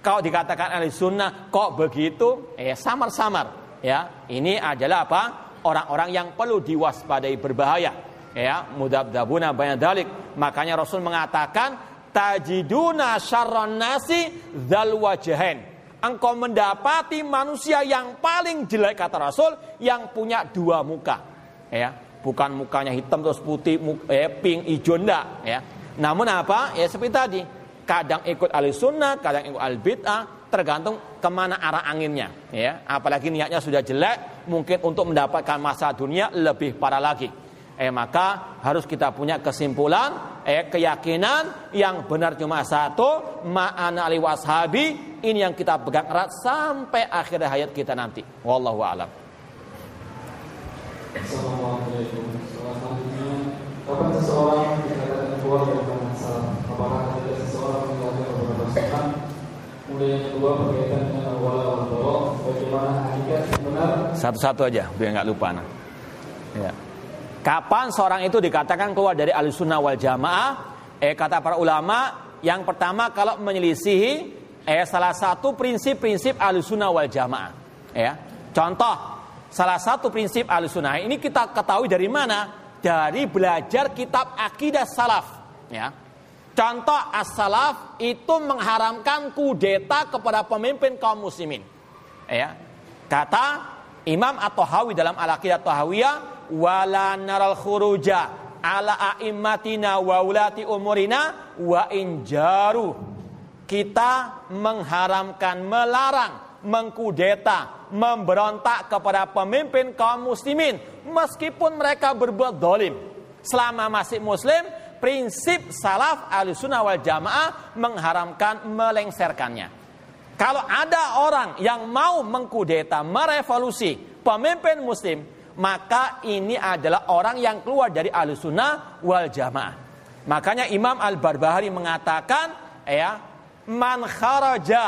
Kalau dikatakan alil sunnah kok begitu? Ya samar-samar ya. Ini adalah apa? Orang-orang yang perlu diwaspadai berbahaya ya mudabdabuna banyak dalik. Makanya Rasul mengatakan tajiduna syarron nasi dzal wajhain. Engkau mendapati manusia yang paling jelek kata Rasul yang punya dua muka. Ya bukan mukanya hitam terus putih eh, pink hijau enggak ya. Namun apa? Ya seperti tadi. Kadang ikut ahli sunnah kadang ikut al bid'ah tergantung ke mana arah anginnya ya. Apalagi niatnya sudah jelek mungkin untuk mendapatkan masa dunia lebih parah lagi eh maka harus kita punya kesimpulan eh keyakinan yang benar cuma satu ma'ana ali washabi ini yang kita pegang erat sampai akhir hayat kita nanti wallahu alam Assalamualaikum. Selanjutnya, kapan seseorang dikatakan keluar dari salaf? Apakah ada seseorang meninggalkan beberapa sunnah? Kemudian yang kedua berkaitan dengan wala wal bagaimana hakikat yang benar? Satu-satu aja biar nggak lupa. Nah. Ya. Kapan seorang itu dikatakan keluar dari al-sunnah wal jamaah? Eh kata para ulama, yang pertama kalau menyelisihi eh salah satu prinsip-prinsip al-sunnah wal jamaah. Ya. Contoh, salah satu prinsip al-sunnah ini kita ketahui dari mana? Dari belajar kitab akidah salaf. Ya. Contoh as-salaf itu mengharamkan kudeta kepada pemimpin kaum muslimin. Ya. Kata Imam At-Tahawi dalam Al-Aqidah Tahawiyah wala naral khuruja ala a'immatina wa ulati umurina wa injaru kita mengharamkan melarang mengkudeta memberontak kepada pemimpin kaum muslimin meskipun mereka berbuat dolim. Selama masih muslim prinsip salaf al-sunnah wal jamaah mengharamkan melengserkannya. Kalau ada orang yang mau mengkudeta merevolusi pemimpin muslim maka ini adalah orang yang keluar dari sunnah wal jamaah. Makanya Imam Al-Barbahari mengatakan, ya, man kharaja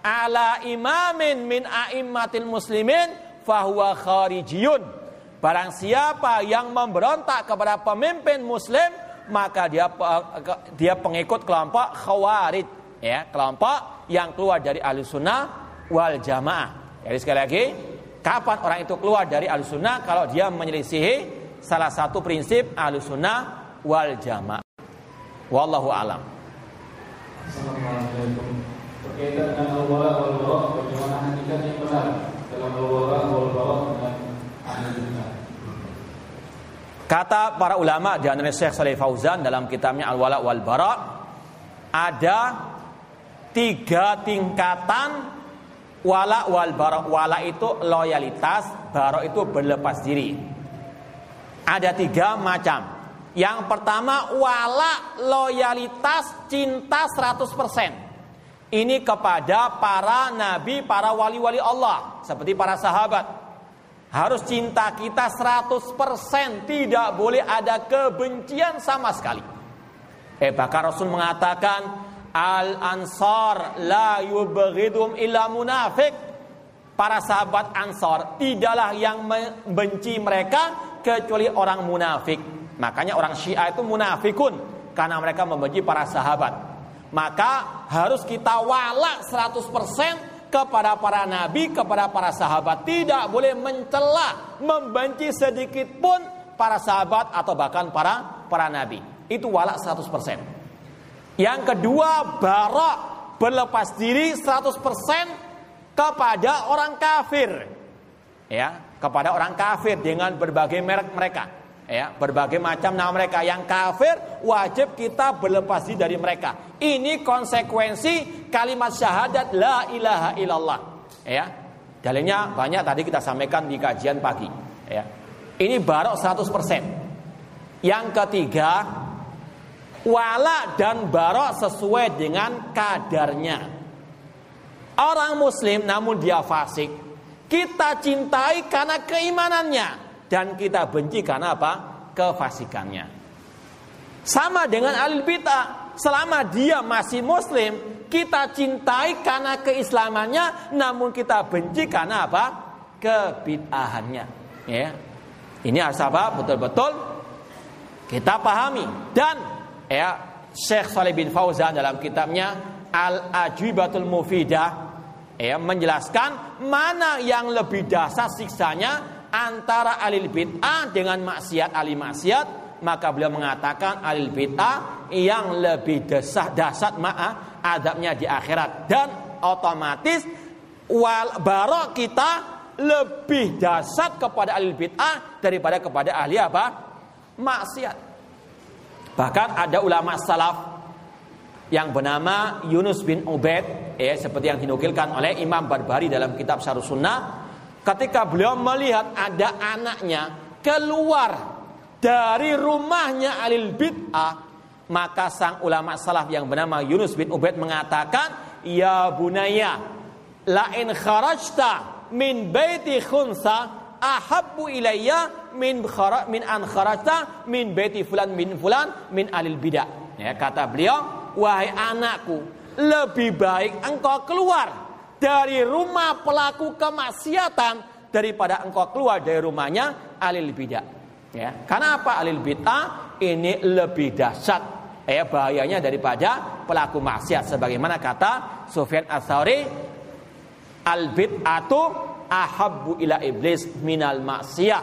ala imamin min a'immatil muslimin fahuwa kharijiyun. Barang siapa yang memberontak kepada pemimpin muslim, maka dia dia pengikut kelompok khawarij, ya, kelompok yang keluar dari sunnah wal jamaah. Jadi sekali lagi, Kapan orang itu keluar dari al-sunnah kalau dia menyelisihi salah satu prinsip al-sunnah wal jamaah. Wallahu alam. Assalamualaikum. Berkaitan dengan al-wala wal bara, bagaimana hakikat yang benar dalam al-wala wal bara dengan ahli Kata para ulama di antara Syekh Saleh Fauzan dalam kitabnya Al-Wala wal Bara ada tiga tingkatan Wala wal barok. Wala itu loyalitas, barok itu berlepas diri. Ada tiga macam. Yang pertama wala loyalitas cinta 100%. Ini kepada para nabi, para wali-wali Allah. Seperti para sahabat. Harus cinta kita 100%. Tidak boleh ada kebencian sama sekali. Eh bahkan Rasul mengatakan Al Ansar la yubghidum illa munafik. Para sahabat Ansar tidaklah yang membenci mereka kecuali orang munafik. Makanya orang Syiah itu munafikun karena mereka membenci para sahabat. Maka harus kita wala 100% kepada para nabi, kepada para sahabat. Tidak boleh mencela, membenci sedikit pun para sahabat atau bahkan para para nabi. Itu wala 100%. Yang kedua, barak berlepas diri 100% kepada orang kafir. Ya, kepada orang kafir dengan berbagai merek mereka. Ya, berbagai macam nama mereka yang kafir wajib kita berlepas diri dari mereka. Ini konsekuensi kalimat syahadat la ilaha illallah. Ya. Dalilnya banyak tadi kita sampaikan di kajian pagi, ya. Ini barok 100%. Yang ketiga, wala dan barok sesuai dengan kadarnya. Orang muslim namun dia fasik, kita cintai karena keimanannya dan kita benci karena apa? kefasikannya. Sama dengan alil bid'ah, selama dia masih muslim, kita cintai karena keislamannya namun kita benci karena apa? kebid'ahannya. Ya. Ini harus apa? Betul-betul kita pahami dan ya Syekh Saleh bin Fauzan dalam kitabnya Al Ajibatul Mufidah ya menjelaskan mana yang lebih dasar siksanya antara alil bid'ah dengan maksiat alil maksiat. Maka beliau mengatakan alil bid'ah yang lebih dasar dasar maaf adabnya di akhirat. Dan otomatis wal barok kita lebih dasar kepada alil bid'ah daripada kepada ahli apa? Maksiat Bahkan ada ulama salaf yang bernama Yunus bin Ubaid, ya seperti yang dinukilkan oleh Imam Barbari dalam kitab Syarh Sunnah, ketika beliau melihat ada anaknya keluar dari rumahnya alil bid'ah Maka sang ulama salaf yang bernama Yunus bin Ubaid mengatakan, "Ya bunaya, la in kharajta min baiti khunsa ahabbu ilayya min khara min an min baiti fulan min fulan min alil bidah." Ya, kata beliau, "Wahai anakku, lebih baik engkau keluar dari rumah pelaku kemaksiatan daripada engkau keluar dari rumahnya alil bidah." Ya, karena apa alil bid'ah ini lebih dahsyat eh bahayanya daripada pelaku maksiat sebagaimana kata Sufyan Ats-Tsauri al bid'atu ahabbu ila iblis minal maksiyah.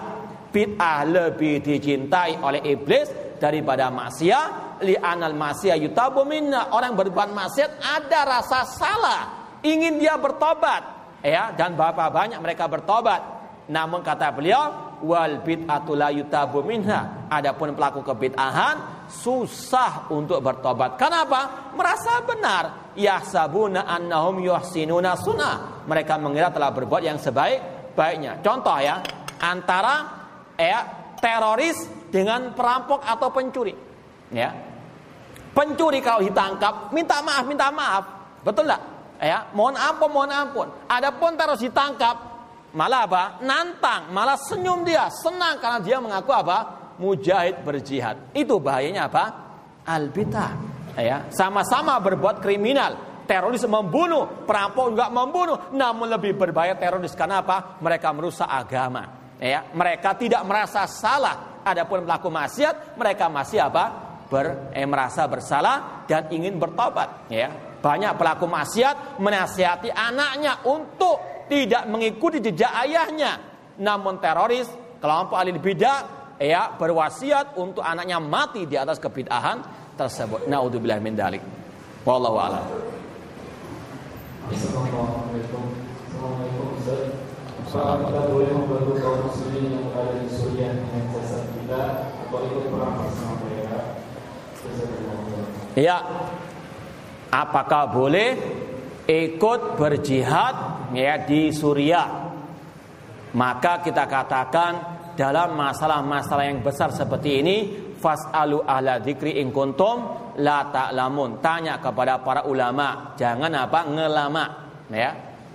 Bid'ah lebih dicintai oleh iblis daripada maksiat. Li anal maksiat yutabu minna. Orang berbuat maksiat ada rasa salah. Ingin dia bertobat. Ya dan berapa banyak mereka bertobat. Namun kata beliau wal bid'atu la yutabu minha. Adapun pelaku kebid'ahan susah untuk bertobat. Kenapa? Merasa benar. Yahsabuna annahum yuhsinuna sunnah. Mereka mengira telah berbuat yang sebaik-baiknya. Contoh ya, antara ya teroris dengan perampok atau pencuri. Ya. Pencuri kalau ditangkap minta maaf, minta maaf. Betul enggak? Ya, mohon ampun, mohon ampun. Adapun teroris ditangkap malah apa? Nantang, malah senyum dia, senang karena dia mengaku apa? mujahid berjihad. Itu bahayanya apa? Al-bid'ah. Ya, sama-sama berbuat kriminal. Teroris membunuh, perampok juga membunuh, namun lebih berbahaya teroris karena apa? Mereka merusak agama. Ya, mereka tidak merasa salah. Adapun pelaku maksiat, mereka masih apa? Ber, eh, merasa bersalah dan ingin bertobat. Ya, banyak pelaku maksiat menasihati anaknya untuk tidak mengikuti jejak ayahnya. Namun teroris, kelompok ahli bidah ya berwasiat untuk anaknya mati di atas kebid'ahan tersebut. Naudzubillah min dalik. Wallahu a'lam. Assalamualaikum. Assalamualaikum Apakah kita boleh membantu kaum muslimin yang berada di Suriah dengan jasa kita atau ikut perang bersama mereka? Ya, apakah boleh ikut berjihad ya di Suriah? Maka kita katakan dalam masalah-masalah yang besar seperti ini fasalu ahla dzikri in kuntum la ta'lamun. Tanya kepada para ulama jangan apa ngelama ya.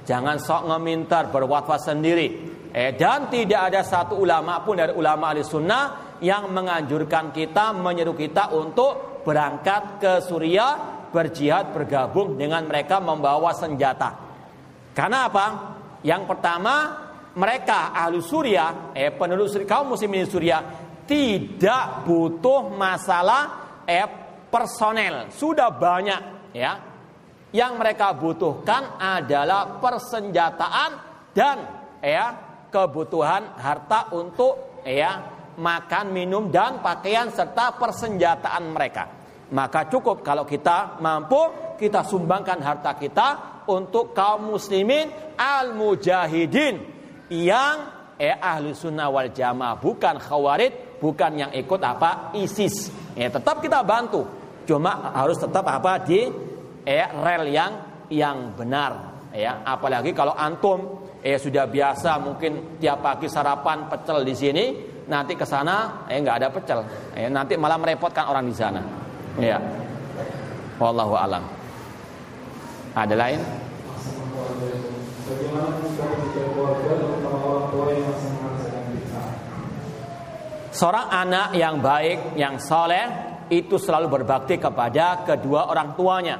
Jangan sok ngemintar berwatwas sendiri. Eh dan tidak ada satu ulama pun dari ulama ahli sunnah yang menganjurkan kita menyeru kita untuk berangkat ke Suriah berjihad bergabung dengan mereka membawa senjata. Karena apa? Yang pertama mereka ahli Suriah, eh penduduk kaum muslimin Suriah tidak butuh masalah eh personel, sudah banyak ya. Yang mereka butuhkan adalah persenjataan dan ya kebutuhan harta untuk ya makan, minum dan pakaian serta persenjataan mereka. Maka cukup kalau kita mampu kita sumbangkan harta kita untuk kaum muslimin al-mujahidin yang eh ahli sunnah wal jamaah bukan khawarid bukan yang ikut apa ISIS. Ya tetap kita bantu. Cuma harus tetap apa di eh rel yang yang benar. Ya apalagi kalau antum eh sudah biasa mungkin tiap pagi sarapan pecel di sini nanti ke sana eh nggak ada pecel. Eh nanti malah merepotkan orang di sana. Ya. Wallahu alam. Ada lain? Bagaimana keluarga terutama orang tua yang masih merasakan Seorang anak yang baik, yang soleh, itu selalu berbakti kepada kedua orang tuanya.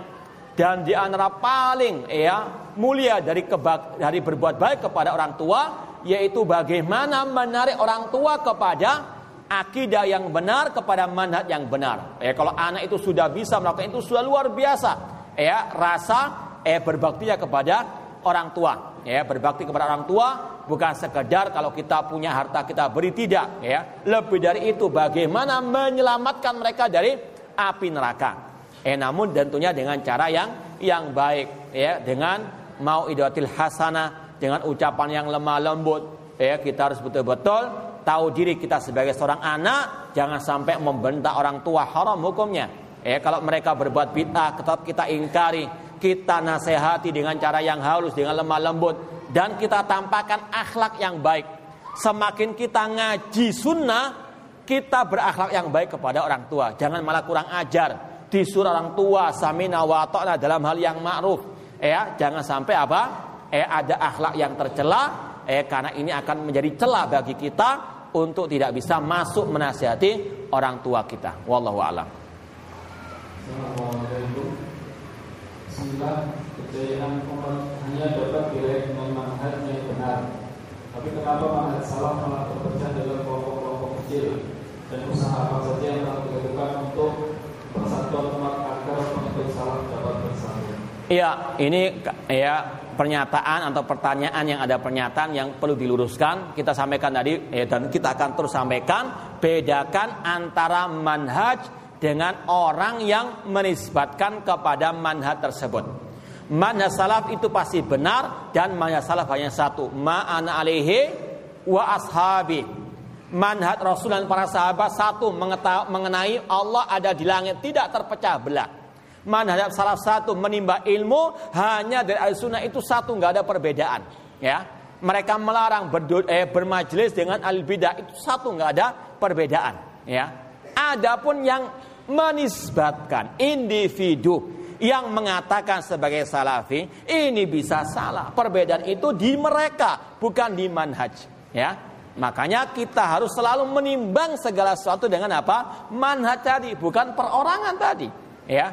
Dan di antara paling ya mulia dari kebak, dari berbuat baik kepada orang tua, yaitu bagaimana menarik orang tua kepada akidah yang benar kepada manhaj yang benar. Ya, kalau anak itu sudah bisa melakukan itu sudah luar biasa. Ya, rasa eh berbaktinya kepada orang tua. Ya, berbakti kepada orang tua bukan sekedar kalau kita punya harta kita beri tidak, ya. Lebih dari itu bagaimana menyelamatkan mereka dari api neraka. Eh namun tentunya dengan cara yang yang baik, ya, dengan mau idatil hasanah, dengan ucapan yang lemah lembut. Ya, kita harus betul-betul tahu diri kita sebagai seorang anak, jangan sampai membentak orang tua haram hukumnya. Ya, kalau mereka berbuat bid'ah tetap kita ingkari kita nasihati dengan cara yang halus, dengan lemah lembut, dan kita tampakkan akhlak yang baik. Semakin kita ngaji sunnah, kita berakhlak yang baik kepada orang tua. Jangan malah kurang ajar. Disuruh orang tua samina wa dalam hal yang ma'ruf. Ya, jangan sampai apa? Eh ada akhlak yang tercela eh karena ini akan menjadi celah bagi kita untuk tidak bisa masuk menasihati orang tua kita. Wallahu a'lam. Bismillah, kejayaan umat hanya dapat diraih dengan manhaj yang benar. Tapi kenapa manhaj salah malah terpecah dalam kelompok-kelompok kecil dan usaha apa saja yang telah dilakukan untuk persatuan umat agar pengikut salah dapat bersatu? Iya, ini ya pernyataan atau pertanyaan yang ada pernyataan yang perlu diluruskan. Kita sampaikan tadi ya, dan kita akan terus sampaikan bedakan antara manhaj dengan orang yang menisbatkan kepada manhaj tersebut. Manhaj salaf itu pasti benar dan manhaj salaf hanya satu, ma'ana alaihi wa ashabi. Manhaj Rasul dan para sahabat satu mengenai Allah ada di langit tidak terpecah belah. Manhaj salaf satu menimba ilmu hanya dari al sunnah itu satu nggak ada perbedaan. Ya, mereka melarang berdu, eh, bermajelis dengan al bidah itu satu nggak ada perbedaan. Ya, adapun yang menisbatkan individu yang mengatakan sebagai salafi ini bisa salah. Perbedaan itu di mereka, bukan di manhaj, ya. Makanya kita harus selalu menimbang segala sesuatu dengan apa? Manhaj tadi, bukan perorangan tadi, ya.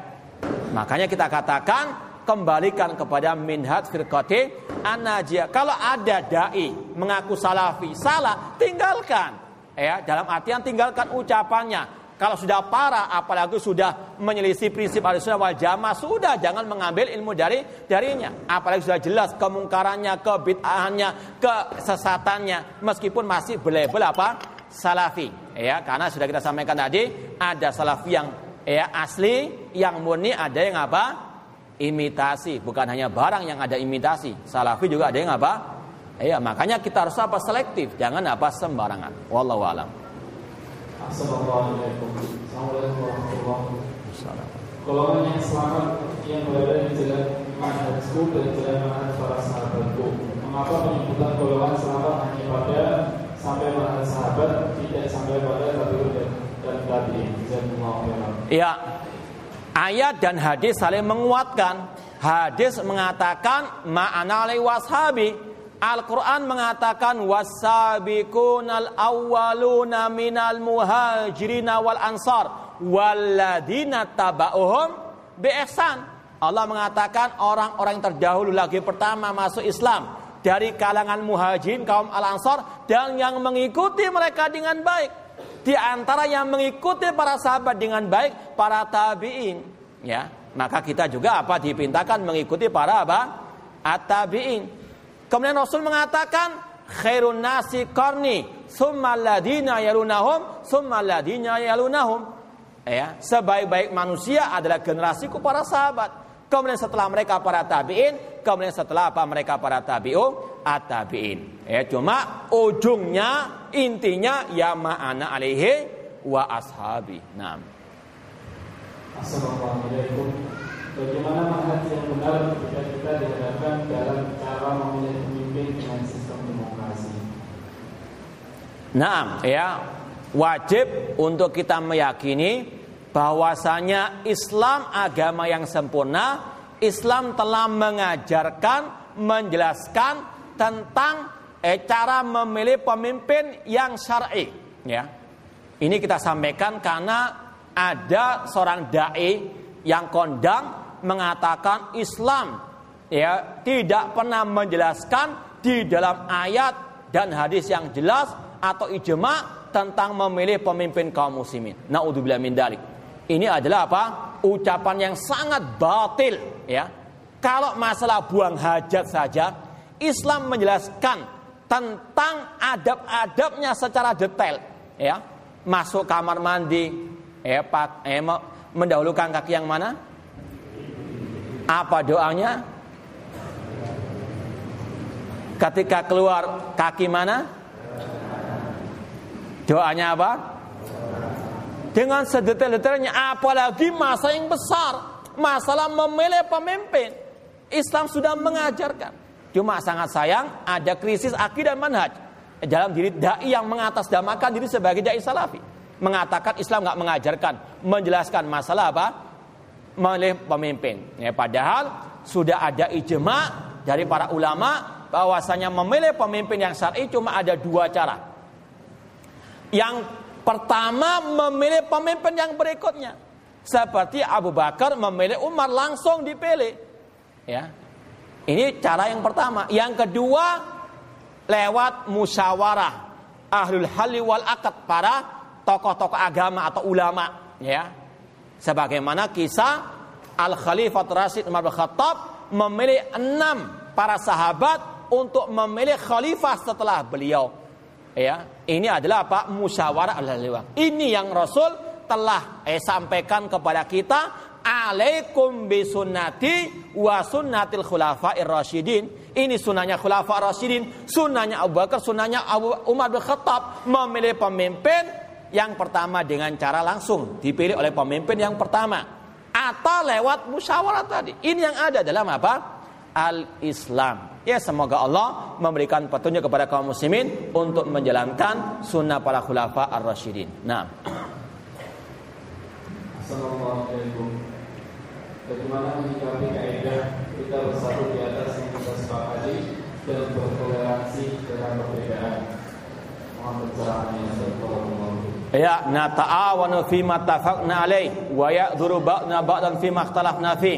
Makanya kita katakan kembalikan kepada minhaj firqati anajia. Kalau ada dai mengaku salafi, salah, tinggalkan. Ya, dalam artian tinggalkan ucapannya, kalau sudah parah, apalagi sudah menyelisih prinsip al-sunnah wal jamaah, sudah jangan mengambil ilmu dari darinya. Apalagi sudah jelas kemungkarannya, kebid'ahannya, kesesatannya, meskipun masih belebel apa? Salafi. Ya, karena sudah kita sampaikan tadi, ada salafi yang ya asli, yang murni, ada yang apa? Imitasi. Bukan hanya barang yang ada imitasi. Salafi juga ada yang apa? Ya, makanya kita harus apa? Selektif, jangan apa sembarangan. Wallahu a'lam. Assalamualaikum warahmatullahi wabarakatuh. Golongan yang selamat yang berada di jalan manhajku dan jalan manhaj para sahabatku. Mengapa penyebutan golongan selamat hanya pada sampai manhaj sahabat, tidak sampai pada tabi'in dan, dan tabi'in? Ya, ayat dan hadis saling menguatkan. Hadis mengatakan ma'ana washabi Al-Quran mengatakan wasabiqunal awwaluna minal muhajirina wal ansar walladina taba'uhum biihsan. Allah mengatakan orang-orang terdahulu lagi pertama masuk Islam dari kalangan muhajirin kaum al-ansar dan yang mengikuti mereka dengan baik. Di antara yang mengikuti para sahabat dengan baik para tabi'in, ya. Maka kita juga apa dipintakan mengikuti para apa? At-tabi'in. Kemudian Rasul mengatakan khairun nasi qarni summa yalunahum summa yalunahum. Ya, sebaik-baik manusia adalah generasiku para sahabat. Kemudian setelah mereka para tabi'in, kemudian setelah apa mereka para tabi'u at-tabi'in. Ya, cuma ujungnya intinya ya ma'ana alaihi wa ashabi. Naam. Assalamualaikum. Bagaimana manhaj yang benar ketika kita dihadapkan dalam cara memilih pemimpin dengan sistem demokrasi? Nah, ya wajib untuk kita meyakini bahwasanya Islam agama yang sempurna. Islam telah mengajarkan, menjelaskan tentang eh, cara memilih pemimpin yang syar'i. Ya, ini kita sampaikan karena ada seorang dai yang kondang mengatakan Islam ya tidak pernah menjelaskan di dalam ayat dan hadis yang jelas atau ijma tentang memilih pemimpin kaum muslimin. Naudzubillah min dalik. Ini adalah apa? Ucapan yang sangat batil ya. Kalau masalah buang hajat saja, Islam menjelaskan tentang adab-adabnya secara detail ya. Masuk kamar mandi, ya, pak, eh, mendahulukan kaki yang mana? Apa doanya? Ketika keluar kaki mana? Doanya apa? Dengan sedetail-detailnya apalagi masa yang besar, masalah memilih pemimpin. Islam sudah mengajarkan. Cuma sangat sayang ada krisis akidah manhaj dalam diri dai yang mengatasnamakan diri sebagai dai salafi. mengatakan Islam nggak mengajarkan menjelaskan masalah apa memilih pemimpin. Ya, padahal sudah ada ijma dari para ulama bahwasanya memilih pemimpin yang syar'i cuma ada dua cara. Yang pertama memilih pemimpin yang berikutnya. Seperti Abu Bakar memilih Umar langsung dipilih. Ya. Ini cara yang pertama. Yang kedua lewat musyawarah ahlul hali wal akad para tokoh-tokoh agama atau ulama ya. Sebagaimana kisah Al Khalifah Rasid Umar bin Khattab memilih enam para sahabat untuk memilih khalifah setelah beliau. Ya, ini adalah apa? Musyawarah al Ini yang Rasul telah eh, sampaikan kepada kita alaikum bisunnati wa sunnatil khulafa'ir rasyidin. Ini sunnahnya khulafa rasyidin, sunnahnya Abu Bakar, sunnahnya Abu Umar bin Khattab memilih pemimpin yang pertama dengan cara langsung dipilih oleh pemimpin yang pertama atau lewat musyawarah tadi. Ini yang ada dalam apa? Al-Islam. Ya semoga Allah memberikan petunjuk kepada kaum muslimin untuk menjalankan sunnah para khulafa ar-rasyidin. Nah. Assalamualaikum. Bagaimana menyikapi kaidah kita bersatu di atas yang kita sepakati dan bertoleransi dengan perbedaan? Mohon pencerahannya Ya, na ta'awanu fi ma tafaqna alaih wa ya'dhuru ba'dna ba'dan fi ma ikhtalafna fi.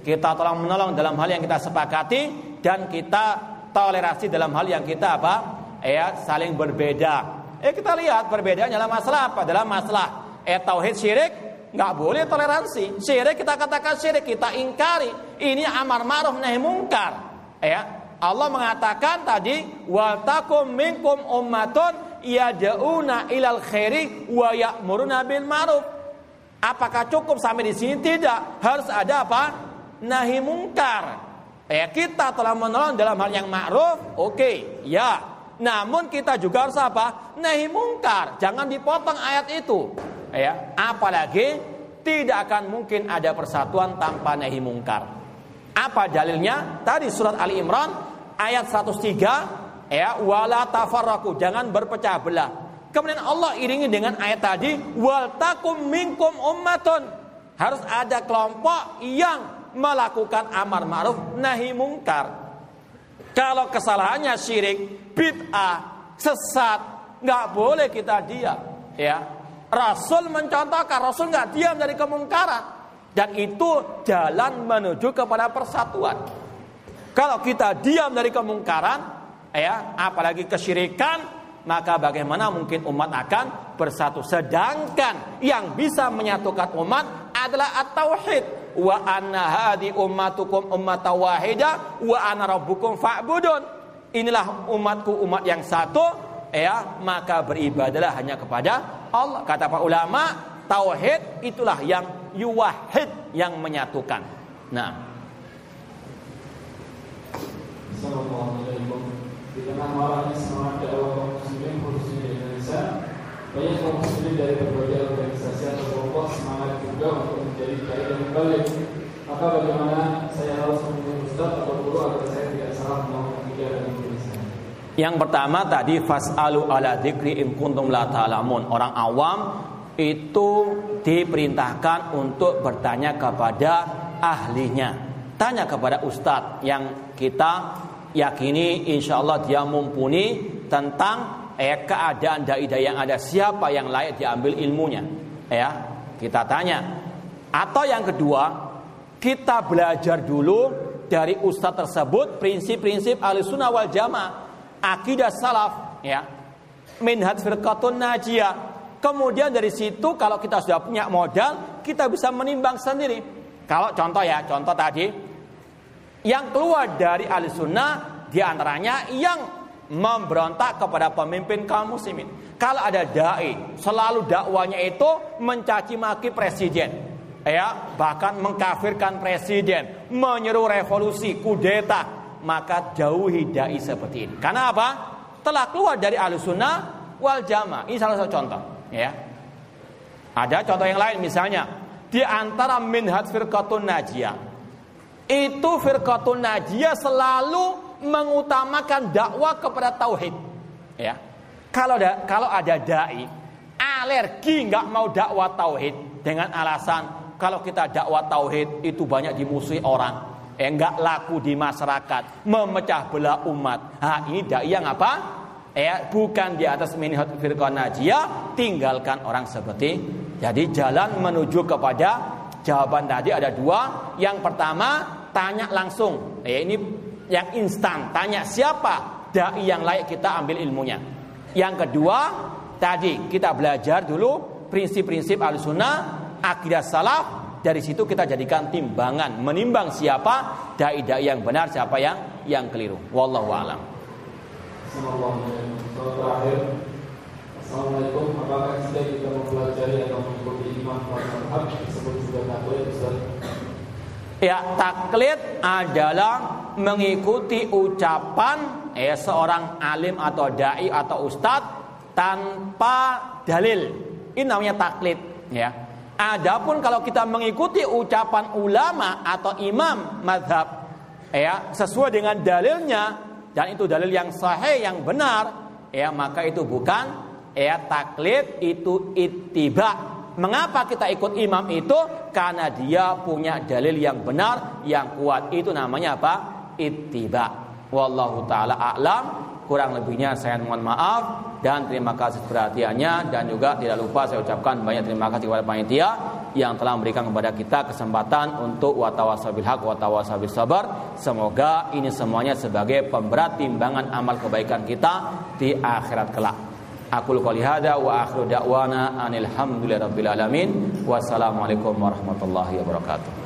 Kita tolong menolong dalam hal yang kita sepakati dan kita toleransi dalam hal yang kita apa? Ya, saling berbeda. Eh kita lihat perbedaannya dalam masalah apa? Dalam masalah eh tauhid syirik nggak boleh toleransi. Syirik kita katakan syirik, kita ingkari. Ini amar ma'ruf nahi mungkar. Ya, Allah mengatakan tadi wa takum minkum ummatun yad'una ilal khairi wa ya'muruna bil ma'ruf. Apakah cukup sampai di sini? Tidak. Harus ada apa? Nahi mungkar. Ya, kita telah menolong dalam hal yang ma'ruf, oke, okay, ya. Namun kita juga harus apa? Nahi mungkar. Jangan dipotong ayat itu ya apalagi tidak akan mungkin ada persatuan tanpa nahi mungkar apa dalilnya tadi surat Ali Imran ayat 103 ya wala tafarraku jangan berpecah belah. Kemudian Allah iringi dengan ayat tadi wal takum minkum ummatun. Harus ada kelompok yang melakukan amar ma'ruf nahi mungkar. Kalau kesalahannya syirik bid'ah sesat nggak boleh kita diam ya. Rasul mencontohkan, Rasul nggak diam dari kemungkaran. Dan itu jalan menuju kepada persatuan. Kalau kita diam dari kemungkaran, ya, apalagi kesyirikan, maka bagaimana mungkin umat akan bersatu? Sedangkan yang bisa menyatukan umat adalah at-tauhid. Wa anna hadi ummatukum wahida wa ana rabbukum fa'budun. Inilah umatku umat yang satu, ya, maka beribadalah hanya kepada Allah. Kata para ulama, tauhid itulah yang yuwahid yang menyatukan. Nah. Tengah maraknya semangat dakwah kaum muslimin khususnya di Indonesia, banyak kaum muslimin dari berbagai organisasi atau kelompok semangat juga untuk menjadi dai dan balik. Maka bagaimana saya harus menjadi ustaz atau guru agar saya tidak salah melakukan tiga dan Indonesia? Yang pertama tadi fasalu ala dzikri in kuntum la ta'lamun. Orang awam itu diperintahkan untuk bertanya kepada ahlinya. Tanya kepada ustadz yang kita yakini insya Allah dia mumpuni tentang eh, keadaan dai-dai yang ada. Siapa yang layak diambil ilmunya? Ya kita tanya. Atau yang kedua kita belajar dulu dari ustadz tersebut prinsip-prinsip ahli sunnah wal jamaah akidah salaf ya. Minhaj firqatun najiyah. Kemudian dari situ kalau kita sudah punya modal kita bisa menimbang sendiri. Kalau contoh ya contoh tadi yang keluar dari ahli sunnah di antaranya yang memberontak kepada pemimpin kaum muslimin kalau ada dai selalu dakwanya itu mencaci maki presiden ya bahkan mengkafirkan presiden menyeru revolusi kudeta maka jauhi dai seperti ini. Karena apa? Telah keluar dari sunnah wal jamaah. Ini salah satu contoh, ya. Ada contoh yang lain misalnya di antara minhaj firqatun najiyah. Itu firqatun najiyah selalu mengutamakan dakwah kepada tauhid. Ya. Kalau ada kalau ada dai alergi nggak mau dakwah tauhid dengan alasan kalau kita dakwah tauhid itu banyak dimusuhi orang, eh laku di masyarakat, memecah belah umat. Nah, ini dai yang apa? Eh, bukan di atas minhaj firqah najiyah, tinggalkan orang seperti. Jadi jalan menuju kepada jawaban tadi ada dua. Yang pertama, tanya langsung. Eh, ini yang instan, tanya siapa dai yang layak kita ambil ilmunya. Yang kedua, tadi kita belajar dulu prinsip-prinsip al-sunnah, akidah salaf, dari situ kita jadikan timbangan, menimbang siapa dai-dai yang benar, siapa yang yang keliru. Wallahu a'lam. Assalamualaikum Apakah kita mempelajari atau mengikuti imam mazhab tersebut Ustaz? Ya, taklid adalah mengikuti ucapan eh, seorang alim atau dai atau ustadz tanpa dalil. Ini namanya taklid, ya. Adapun kalau kita mengikuti ucapan ulama atau imam madhab, ya sesuai dengan dalilnya dan itu dalil yang sahih yang benar, ya maka itu bukan ya taklid itu ittiba. Mengapa kita ikut imam itu? Karena dia punya dalil yang benar, yang kuat. Itu namanya apa? Ittiba. Wallahu taala a'lam. Kurang lebihnya saya mohon maaf dan terima kasih perhatiannya dan juga tidak lupa saya ucapkan banyak terima kasih kepada panitia yang telah memberikan kepada kita kesempatan untuk watawasabil haq watawasabil sabar. Semoga ini semuanya sebagai pemberat timbangan amal kebaikan kita di akhirat kelak. Aku qouli hada wa akhiru da'wana anil. Wassalamualaikum warahmatullahi wabarakatuh.